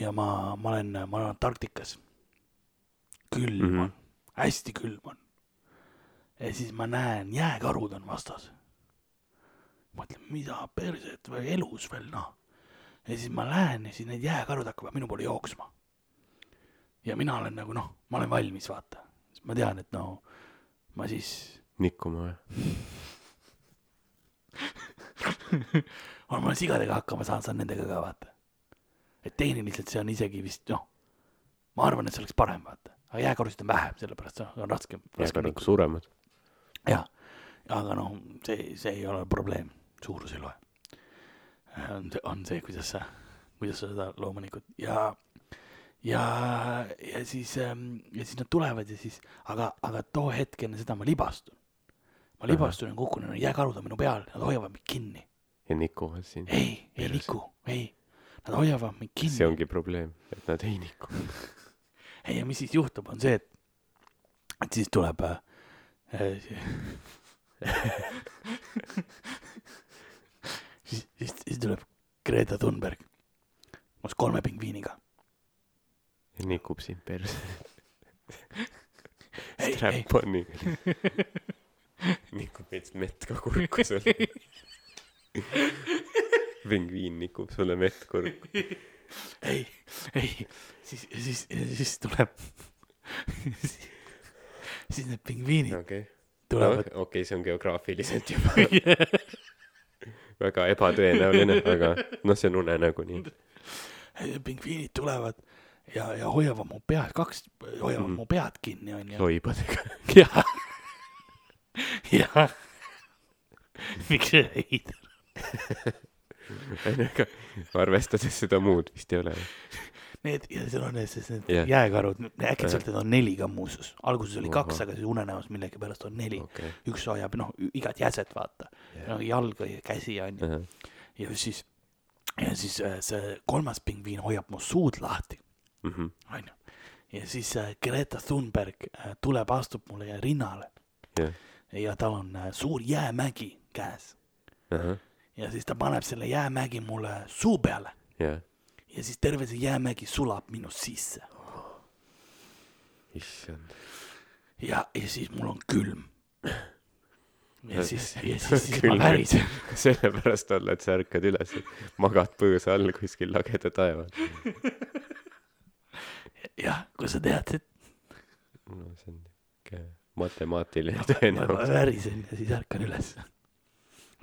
[SPEAKER 1] ja ma, ma olen, ma olen Antarktikas. külm
[SPEAKER 2] Mhm.
[SPEAKER 1] on mm, -hmm. hästi külm on. ja siis ma näen, jääkarud on vastas. mõtlen, mida perset või elus veel noh. ja siis ma lähen ja siis need jääkarud hakkavad minu poole jooksma. ja mina olen nagu noh, ma olen valmis, vaata. ma tean, et no ma siis
[SPEAKER 2] nikkuma või?
[SPEAKER 1] ma olen sigadega hakkama saanud, saan nendega ka vaata. Et tehniliselt see on isegi vist noh, ma arvan, et see oleks parem vaata, aga jääkarusid on vähem, sellepärast see on raskem.
[SPEAKER 2] jääkarud suuremad.
[SPEAKER 1] jah, aga noh, see, see ei ole probleem, suurus ei loe. on see, on see, kuidas sa, kuidas sa seda loomulikult ja, ja, ja siis, ja siis nad tulevad ja siis, aga, aga too hetk enne seda ma libastun. ma libastun ja kukun ja jääkarud on minu peal, nad hoiavad mind kinni.
[SPEAKER 2] ja nikuvad sind.
[SPEAKER 1] ei, ei niku, ei, nad hoiavad mind
[SPEAKER 2] see
[SPEAKER 1] kinni.
[SPEAKER 2] ongi probleem, et nad ei niku.
[SPEAKER 1] ei, ja mis siis juhtub, on see, et, et siis tuleb äh, siis, siis, siis tuleb Greta Thunberg koos kolme pingviiniga.
[SPEAKER 2] nikub sind perse.
[SPEAKER 1] ei, ei,
[SPEAKER 2] Strap-on'i. nikub veits mett ka kurku sulle. pingviin nikub sulle mett kurku.
[SPEAKER 1] ei, ei, siis, siis, siis tuleb, siis need pingviinid
[SPEAKER 2] okei,
[SPEAKER 1] tulevad
[SPEAKER 2] okei, see on geograafiliselt juba väga ebatõenäoline, aga noh, see on unenägu nii.
[SPEAKER 1] pingviinid tulevad ja, ja hoiavad mu pead, kaks hoiavad mm. mu pead kinni, onju.
[SPEAKER 2] loibadega.
[SPEAKER 1] jah, jah. miks see heider?
[SPEAKER 2] Aga arvestades seda muud vist ei ole.
[SPEAKER 1] Need ja seal on siis need yeah. jääkarud, äkitselt need on neli ka muuseas. alguses oli kaks, aga siis unenäos millegipärast on neli okay.. üks hoiab noh, igat jäset vaata, no jalga ja käsi onju. ja siis, ja siis äh, see kolmas pingviin hoiab mu suud lahti,
[SPEAKER 2] Mhm.
[SPEAKER 1] onju. ja siis äh, Greta Thunberg äh, tuleb, astub mulle rinnale
[SPEAKER 2] jah,
[SPEAKER 1] ja tal on suur jäämägi käes ja siis ta paneb selle jäämägi mulle suu peale
[SPEAKER 2] jah,
[SPEAKER 1] ja siis terve see jäämägi sulab minu sisse
[SPEAKER 2] issand.
[SPEAKER 1] ja, ja siis mul on külm. ja
[SPEAKER 2] Ja-
[SPEAKER 1] siis, ja siis, siis ma värisen.
[SPEAKER 2] sellepärast olla, et sa ärkad üles, magad põõsa all kuskil lageda taeva all.
[SPEAKER 1] jah, kui sa teadsid,
[SPEAKER 2] no see on niuke matemaatiline
[SPEAKER 1] ma
[SPEAKER 2] tõenäosus.
[SPEAKER 1] värisen ja siis ärkan üles.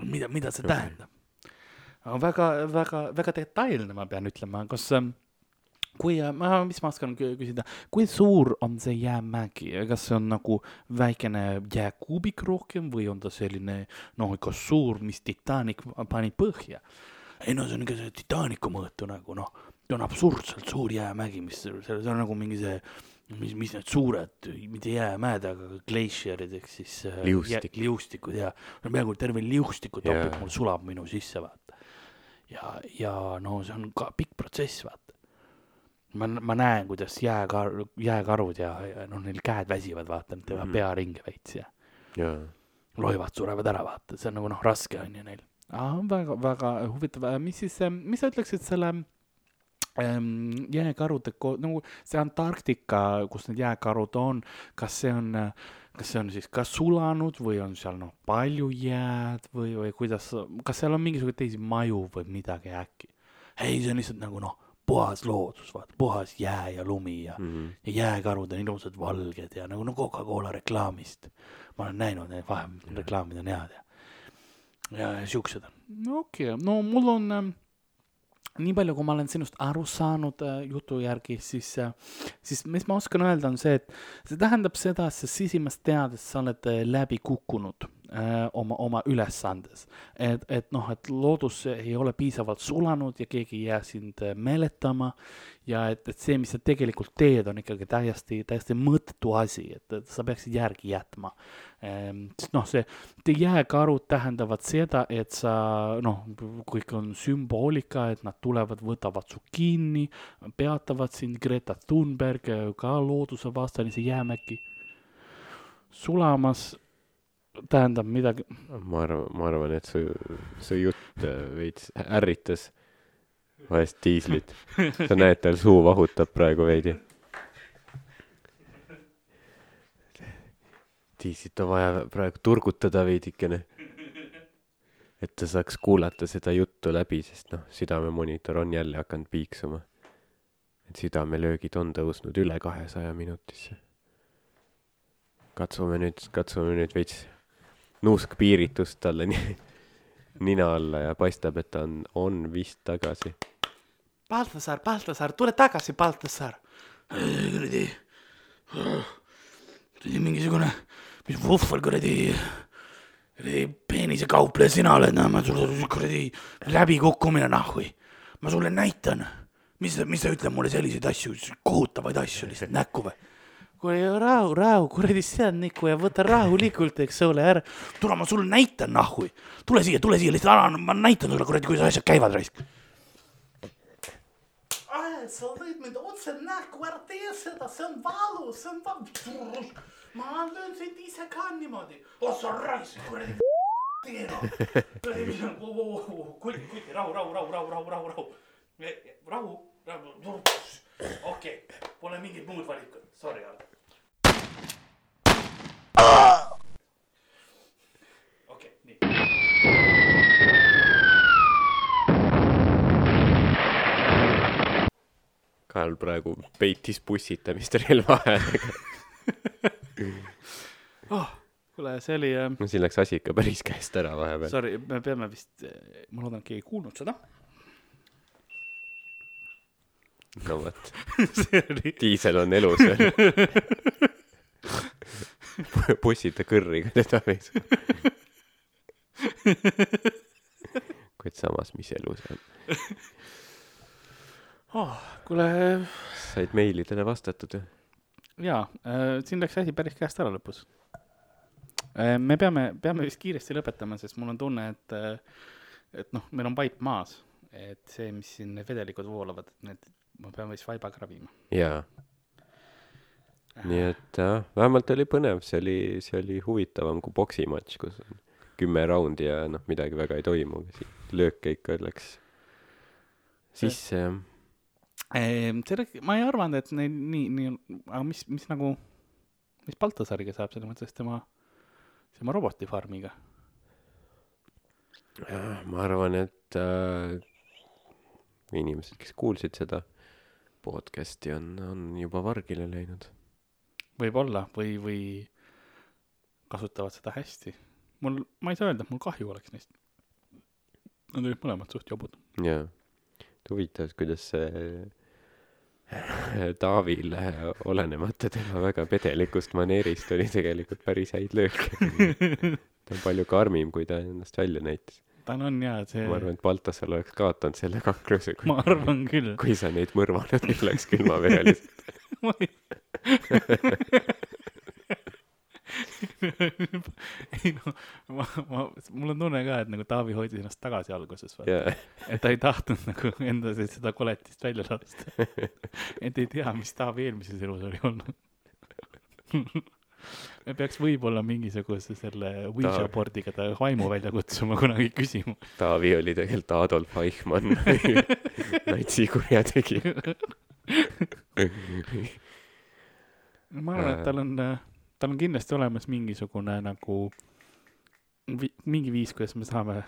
[SPEAKER 1] mida, mida see tähendab? väga, väga, väga detailne, ma pean ütlema, kas ähm, kui, ma, mis ma oskan kü- küsida, kui suur on see jäämägi, kas see on nagu väikene jääkuubik rohkem või on ta selline noh, ikka suur, mis Titanic pani põhja? ei no see on ikka see Titanicu mõõtu nagu noh, see on absurdselt suur jäämägi, mis seal, see on nagu mingi see, mis, mis need suured, mitte jäämäed, aga glacierid ehk siis äh,
[SPEAKER 2] Liustik.
[SPEAKER 1] jä- liustikud ja no peaaegu terve liustiku topib yeah. mul sulab minu sisse vaata. ja, ja no see on ka pikk protsess vaata. ma, ma näen, kuidas jääkar-, jääkarud ja, ja noh, neil käed väsivad, vaata, nad teevad mm pea ringi veits ja
[SPEAKER 2] jaa,
[SPEAKER 1] loivad surevad ära, vaata, see on nagu noh, raske on ju neil. väga, väga huvitav, mis siis, mis sa ütleksid selle ähm, jääkarude ko-, nagu see Antarktika, kus need jääkarud on, kas see on, kas see on siis ka sulanud või on seal noh, palju jääd või, või kuidas, kas seal on mingisuguseid teisi maju või midagi äkki? ei, see on lihtsalt nagu noh, puhas loodus, vaata, puhas jää ja lumi ja
[SPEAKER 2] Mhm.
[SPEAKER 1] ja jääkarud on ilusad valged ja nagu no Coca-Cola reklaamist. ma olen näinud neid vahepeal, reklaamid on head ja, ja siuksed on. no okei okay., no mul on ähm, nii palju, kui ma olen sinust aru saanud äh, jutu järgi, siis äh,, siis mis ma oskan öelda, on see, et see tähendab seda, et sa sisimast teades sa oled äh, läbi kukkunud oma, oma ülesandes. et, et noh, et loodus ei ole piisavalt sulanud ja keegi ei jää sind äh, meeletama ja et, et see, mis sa tegelikult teed, on ikkagi täiesti, täiesti mõttetu asi, et, et sa peaksid järgi jätma Ehm, noh, see, jääkarud tähendavad seda, et sa noh, kõik on sümboolika, et nad tulevad, võtavad su kinni, peatavad sind, Greta Thunberg, ka loodusevastane, see jäämägi sulamas tähendab midagi,
[SPEAKER 2] ma arvan, ma arvan, et su, su jutt äh, veits ärritas vahest diislit. sa näed, tal suu vahutab praegu veidi. diislit on vaja praegu turgutada veidikene. et ta saaks kuulata seda juttu läbi, sest noh, südamemonitor on jälle hakanud piiksuma. et südamelöögid on tõusnud üle kahesaja minutisse. katsume nüüd, katsume nüüd veits nuuskpiiritust talle ni- nina alla ja paistab, et ta on, on vist tagasi.
[SPEAKER 1] Baltasar, Baltasar, tule tagasi, Baltasar. kuradi, kuradi mingisugune, mis vuhvel kuradi, kuradi peenisekaupleja sina oled, no ma sulle kuradi läbikukkumine nahhui. ma sulle näitan, mis, mis sa ütled mulle selliseid asju, kohutavaid asju lihtsalt näkku või? Kuule rahu, rahu, kuradi sead näkku ja võta rahulikult, eks ole, ära, tule ma sulle näitan nahhui. tule siia, tule siia lihtsalt, anna, ma näitan sulle kuradi, kuidas asjad käivad raisk. sa lõid mind otse näkku, ära tee seda, see on valus, see on valus. ma löön sind ise ka niimoodi. oh sa raisk, kuradi. kuradi, kuti, rahu, rahu, rahu, rahu, rahu, rahu, rahu, rahu, rahu, okei, pole mingit muud valikut, sorry, Ardo. okei, nii.
[SPEAKER 2] Karl praegu peitis pussitamist relva häälega.
[SPEAKER 1] kuule, see oli äh,,
[SPEAKER 2] no siin läks asi ikka päris käest ära vahepeal.
[SPEAKER 1] sorry, me peame vist, ma loodan, et keegi ei kuulnud seda.
[SPEAKER 2] No vot,
[SPEAKER 1] oli,
[SPEAKER 2] diisel on elus veel. pussita kõrriga teda või? kuid samas, mis elu see on?
[SPEAKER 1] oh, kuule
[SPEAKER 2] said meilidele vastatud ju?
[SPEAKER 1] jaa äh,, siin läks asi päris käest ära lõpus äh,. me peame, peame vist kiiresti lõpetama, sest mul on tunne, et et noh, meil on vaip maas, et see, mis siin vedelikud voolavad, need, ma pean vist vaibaga ravima.
[SPEAKER 2] jaa. nii et jah, vähemalt oli põnev, see oli, see oli huvitavam kui poksimatš, kus on kümme raundi ja noh, midagi väga ei toimu, lööke ikka läks sisse jah.
[SPEAKER 1] Ehm, selle, ma ei arvanud, et neil nii, nii, aga mis, mis nagu, mis Baltasariga saab selles mõttes tema, tema robotifarmiga?
[SPEAKER 2] Ma arvan, et äh, inimesed, kes kuulsid seda podcast'i, on, on juba vargile läinud.
[SPEAKER 1] võib-olla või, või kasutavad seda hästi. mul, ma ei saa öelda, et mul kahju oleks neist. Nad olid mõlemad suht jobud.
[SPEAKER 2] jaa. huvitav, kuidas see Taavil, olenemata tema väga pedelikust maneerist, oli tegelikult päris häid lööke. ta on palju karmim, kui ta ennast välja näitas.
[SPEAKER 1] Tal on jaa, see,
[SPEAKER 2] ma arvan, et Baltasar oleks kaotanud selle kakluse,
[SPEAKER 1] ma arvan küll.
[SPEAKER 2] kui sa neid mõrvanud ei oleks külmavereliselt.
[SPEAKER 1] ma ei ei no, ma, ma, mul on tunne ka, et nagu Taavi hoidis ennast tagasi alguses,
[SPEAKER 2] jaa,
[SPEAKER 1] et ta ei tahtnud nagu enda se- seda koletist välja lasta. et ei tea, mis Taavi eelmises elus oli olnud. me peaks võib-olla mingisuguse selle Ouija
[SPEAKER 2] Taavi.
[SPEAKER 1] board'iga ta vaimu välja kutsuma kunagi küsima.
[SPEAKER 2] Taavi oli tegelikult Adolf Eichmann, natsikurjategija.
[SPEAKER 1] ma arvan, et tal on, tal on kindlasti olemas mingisugune nagu vi, mingi viis, kuidas me saame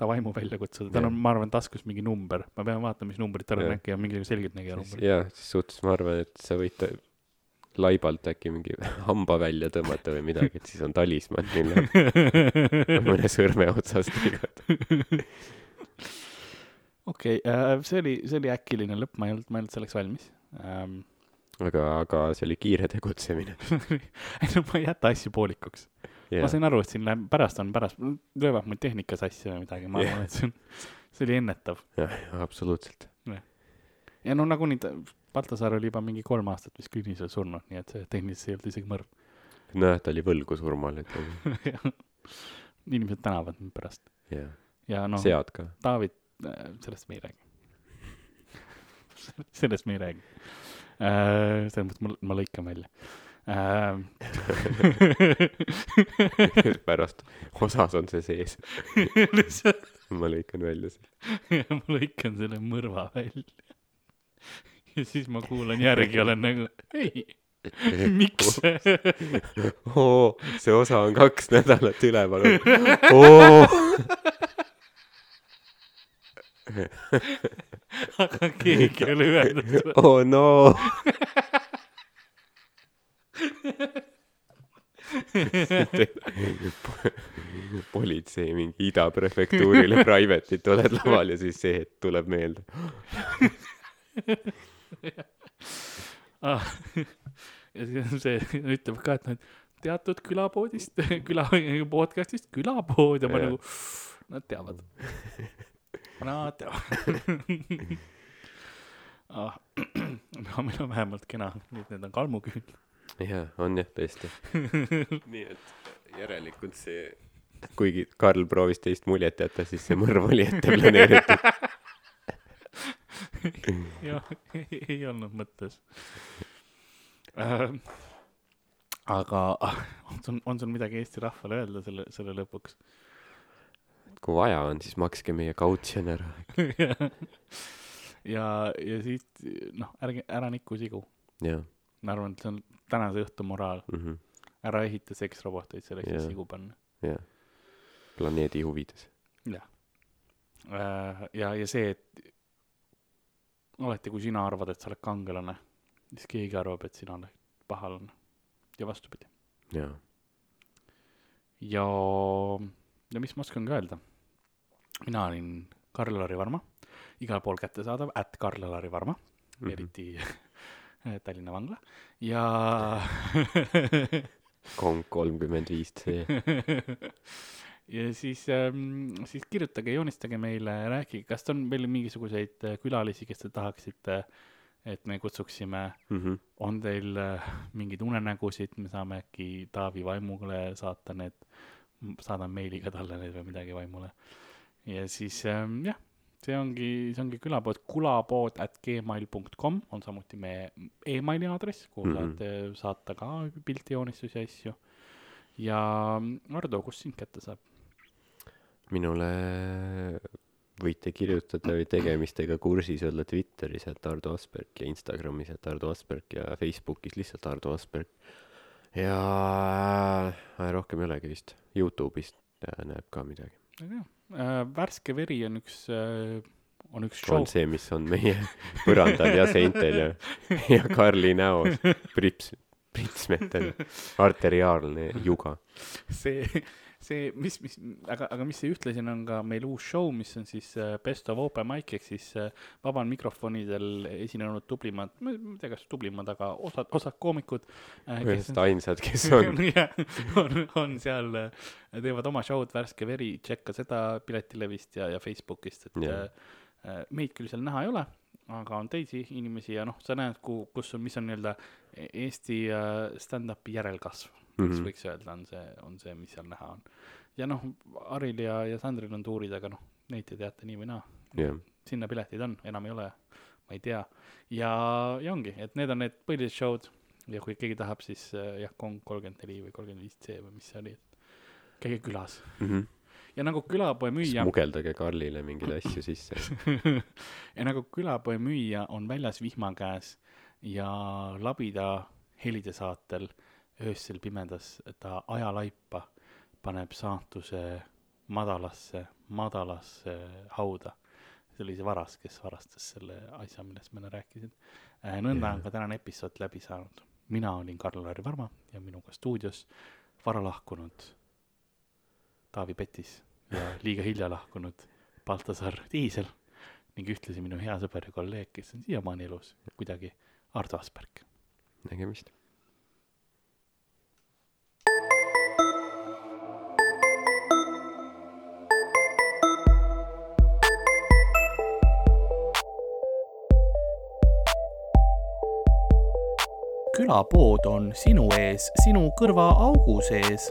[SPEAKER 1] ta vaimu välja kutsuda, tal on, ma arvan, taskus mingi number, ma pean vaatama, mis numbrit tal on, äkki on mingi selgeltnägija number.
[SPEAKER 2] jaa, ses suhtes ma arvan, et sa võid laibalt äkki mingi hamba välja tõmmata või midagi, et siis on talismann, mille mõne sõrme otsast lõigata.
[SPEAKER 1] okei, see oli, see oli äkiline lõpp, ma ei olnud, ma ei olnud selleks valmis ähm,.
[SPEAKER 2] aga, aga see oli kiire tegutsemine.
[SPEAKER 1] ei no ma ei jäta asju poolikuks.
[SPEAKER 2] Jaa.
[SPEAKER 1] ma sain aru, et siin läheb, pärast on, pärast löövad mul tehnika sassi või midagi, ma
[SPEAKER 2] Jah.
[SPEAKER 1] arvan, et see on, see oli ennetav.
[SPEAKER 2] jah, absoluutselt.
[SPEAKER 1] ja no nagunii ta, Baltasaar oli juba mingi kolm aastat vist küünisel surnud, nii et see tehniliselt ei olnud isegi mõrv.
[SPEAKER 2] nojah, ta oli võlgu surmale, ütleme.
[SPEAKER 1] inimesed tänavad mind pärast
[SPEAKER 2] jah,
[SPEAKER 1] ja noh. David, sellest me ei räägi. sellest me ei räägi. selles mõttes ma, ma lõikan välja.
[SPEAKER 2] pärast osas on see sees. ma lõikan välja selle.
[SPEAKER 1] ma lõikan selle mõrva välja. Ja siis ma kuulan järgi, olen nagu, ei, miks?
[SPEAKER 2] oo, see osa on kaks nädalat üleval olnud.
[SPEAKER 1] aga keegi ei ole öelnud.
[SPEAKER 2] oh no. politsei mingi Ida prefektuurile private'it oled laval ja siis see hetk tuleb meelde.
[SPEAKER 1] Ah. ja see ütleb ka, et noh, et teatud külapoodist, küla, podcast'ist külapood ja ma nagu, nad teavad. Nad teavad. ah. no meil on vähemalt kena, need on kalmuküün.
[SPEAKER 2] jaa, on jah, tõesti. nii et järelikult see, kuigi Karl proovis teist muljet jätta, siis see mõrv oli ette planeeritud.
[SPEAKER 1] jah, ei olnud mõttes äh,. aga on sul, on sul midagi Eesti rahvale öelda selle, selle lõpuks?
[SPEAKER 2] kui vaja on, siis makske meie kautsjon ära.
[SPEAKER 1] ja, ja siit noh, ärge, ära nikku sigu. ma arvan, et see on tänase õhtu moraal,
[SPEAKER 2] mm -hmm.
[SPEAKER 1] ära ehita seksroboteid selleks, et sigu panna.
[SPEAKER 2] jah, planeedi huvides.
[SPEAKER 1] jah. ja, ja see, et alati, kui sina arvad, et sa oled kangelane, siis keegi arvab, et sina oled pahalane ja vastupidi.
[SPEAKER 2] jaa,
[SPEAKER 1] ja, ja mis ma oskan ka öelda? mina olin Karl-Lari Varma, igal pool kättesaadav, at Karl-Lari Varma mm, -hmm. eriti Tallinna vangla ja
[SPEAKER 2] Kong kolmkümmend viis C.
[SPEAKER 1] ja siis ähm,, siis kirjutage, joonistage meile, rääkige, kas on veel mingisuguseid äh, külalisi, kes te tahaksite, et me kutsuksime,
[SPEAKER 2] Mhm.
[SPEAKER 1] on teil äh, mingeid unenägusid, me saame äkki Taavi Vaimule saata need, saadan meiliga talle need või midagi Vaimule. ja siis ähm, jah, see ongi, see ongi külapood, kulapood at gmail kom on samuti meie emaili aadress, kuhu mm. -hmm. saate saata ka pildijoonistusi ja asju. ja Ardo, kust sind kätte saab?
[SPEAKER 2] Minule võite kirjutada või tegemistega kursis olla Twitteris, et Ardo Asperg ja Instagramis, et Ardo Asperg ja Facebookis lihtsalt Ardo Asperg. ja äh, rohkem ei olegi vist, Youtube'ist äh, näeb ka midagi.
[SPEAKER 1] tea, värske veri on üks, on üks show.
[SPEAKER 2] on, see, mis on meie põrandal ja seintel ja, ja Karli näos. Prips, pritsmetel, arteriaalne juga.
[SPEAKER 1] see, see, mis, mis, aga, aga mis see ühtlasi on, ka meil uus show, mis on siis äh, Best of Open Mic ehk siis äh, vabal mikrofonidel esinenud tublimad, ma ei tea, kas tublimad, aga osad, osad koomikud äh,,
[SPEAKER 2] ühest ainsad, kes on.
[SPEAKER 1] on, on seal, teevad oma show'd Värske veri, tšekka seda Piletilevist ja, ja Facebookist, et yeah. meid küll seal näha ei ole, aga on teisi inimesi ja noh, sa näed, kuhu, kus on, mis on nii-öelda Eesti äh, stand-up'i järelkasv mm, -hmm.
[SPEAKER 2] Mhm.
[SPEAKER 1] võiks öelda, on see, on see, mis seal näha on. ja noh, Aril ja, ja Sandril on tuurid, aga noh, neid te teate nii või naa
[SPEAKER 2] jah,
[SPEAKER 1] sinna piletid on, enam ei ole, ma ei tea. ja, ja ongi, et need on need põhilised show'd ja kui keegi tahab, siis äh, jah, kolmkümmend neli või kolmkümmend viis C või mis see oli, käige külas. Ja nagu külapoe müüja,
[SPEAKER 2] smugeldage Karlile mingeid asju sisse.
[SPEAKER 1] ja nagu külapoe müüja on väljas vihma käes ja labida helide saatel öösel pimedas ta ajalaipa paneb saatuse madalasse, madalasse hauda. see oli see varas, kes varastas selle asja, millest ma enne rääkisin. nõnda on ka tänane episood läbi saanud. mina olin Karl-Lari Varma ja minuga stuudios vara lahkunud Taavi Petis ja liiga hilja lahkunud Baltasar Tiisel ning ühtlasi minu hea sõber ja kolleeg, kes on siiamaani elus kuidagi, Ardo Asperg.
[SPEAKER 2] nägemist
[SPEAKER 1] külapood on sinu ees, sinu kõrva augu sees